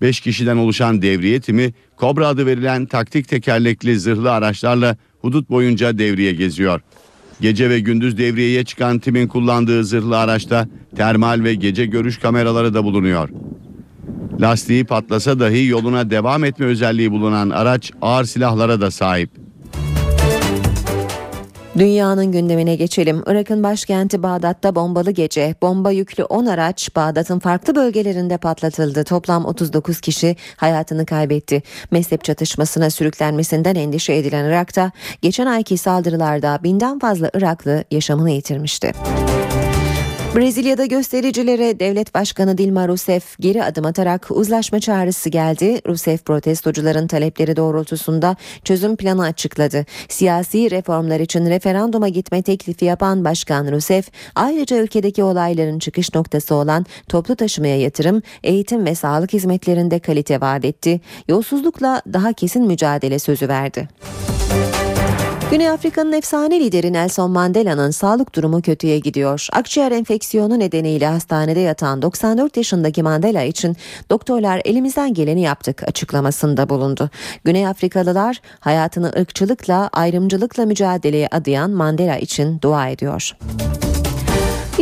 5 kişiden oluşan devriye timi Kobra adı verilen taktik tekerlekli zırhlı araçlarla hudut boyunca devriye geziyor. Gece ve gündüz devriyeye çıkan timin kullandığı zırhlı araçta termal ve gece görüş kameraları da bulunuyor. Lastiği patlasa dahi yoluna devam etme özelliği bulunan araç ağır silahlara da sahip. Dünyanın gündemine geçelim. Irak'ın başkenti Bağdat'ta bombalı gece. Bomba yüklü 10 araç Bağdat'ın farklı bölgelerinde patlatıldı. Toplam 39 kişi hayatını kaybetti. Mezhep çatışmasına sürüklenmesinden endişe edilen Irak'ta geçen ayki saldırılarda binden fazla Iraklı yaşamını yitirmişti. Brezilya'da göstericilere devlet başkanı Dilma Rousseff geri adım atarak uzlaşma çağrısı geldi. Rousseff protestocuların talepleri doğrultusunda çözüm planı açıkladı. Siyasi reformlar için referanduma gitme teklifi yapan Başkan Rousseff ayrıca ülkedeki olayların çıkış noktası olan toplu taşımaya yatırım, eğitim ve sağlık hizmetlerinde kalite vaat etti. Yolsuzlukla daha kesin mücadele sözü verdi. Güney Afrika'nın efsane lideri Nelson Mandela'nın sağlık durumu kötüye gidiyor. Akciğer enfeksiyonu nedeniyle hastanede yatan 94 yaşındaki Mandela için doktorlar elimizden geleni yaptık açıklamasında bulundu. Güney Afrikalılar hayatını ırkçılıkla, ayrımcılıkla mücadeleye adayan Mandela için dua ediyor.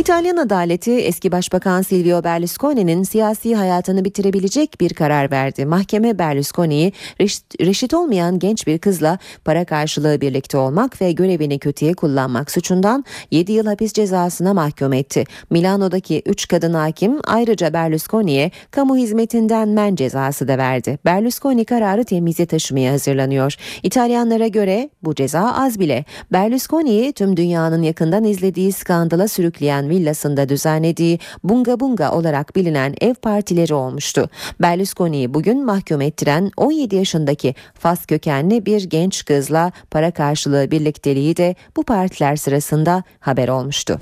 İtalyan adaleti eski başbakan Silvio Berlusconi'nin siyasi hayatını bitirebilecek bir karar verdi. Mahkeme Berlusconi'yi reşit, reşit olmayan genç bir kızla para karşılığı birlikte olmak ve görevini kötüye kullanmak suçundan 7 yıl hapis cezasına mahkum etti. Milano'daki 3 kadın hakim ayrıca Berlusconi'ye kamu hizmetinden men cezası da verdi. Berlusconi kararı temize taşımaya hazırlanıyor. İtalyanlara göre bu ceza az bile. Berlusconi'yi tüm dünyanın yakından izlediği skandala sürükleyen villasında düzenlediği Bunga Bunga olarak bilinen ev partileri olmuştu. Berlusconi'yi bugün mahkum ettiren 17 yaşındaki Fas kökenli bir genç kızla para karşılığı birlikteliği de bu partiler sırasında haber olmuştu.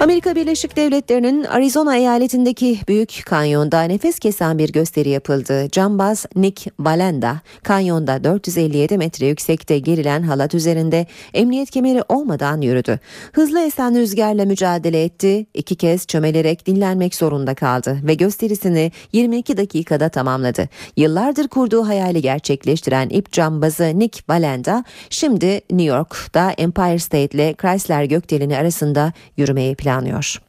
Amerika Birleşik Devletleri'nin Arizona eyaletindeki Büyük Kanyon'da nefes kesen bir gösteri yapıldı. Cambaz Nick Valenda, kanyonda 457 metre yüksekte gerilen halat üzerinde emniyet kemeri olmadan yürüdü. Hızlı esen rüzgarla mücadele etti, iki kez çömelerek dinlenmek zorunda kaldı ve gösterisini 22 dakikada tamamladı. Yıllardır kurduğu hayali gerçekleştiren ip cambazı Nick Valenda, şimdi New York'ta Empire State ile Chrysler gökdeleni arasında yürümeyi planlıyor planlıyor.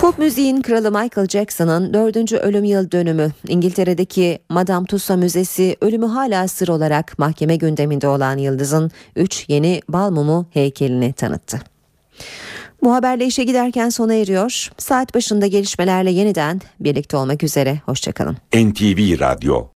Pop müziğin kralı Michael Jackson'ın dördüncü ölüm yıl dönümü İngiltere'deki Madame Tussauds Müzesi ölümü hala sır olarak mahkeme gündeminde olan yıldızın 3 yeni bal mumu heykelini tanıttı. Bu haberle işe giderken sona eriyor. Saat başında gelişmelerle yeniden birlikte olmak üzere. Hoşçakalın. NTV Radyo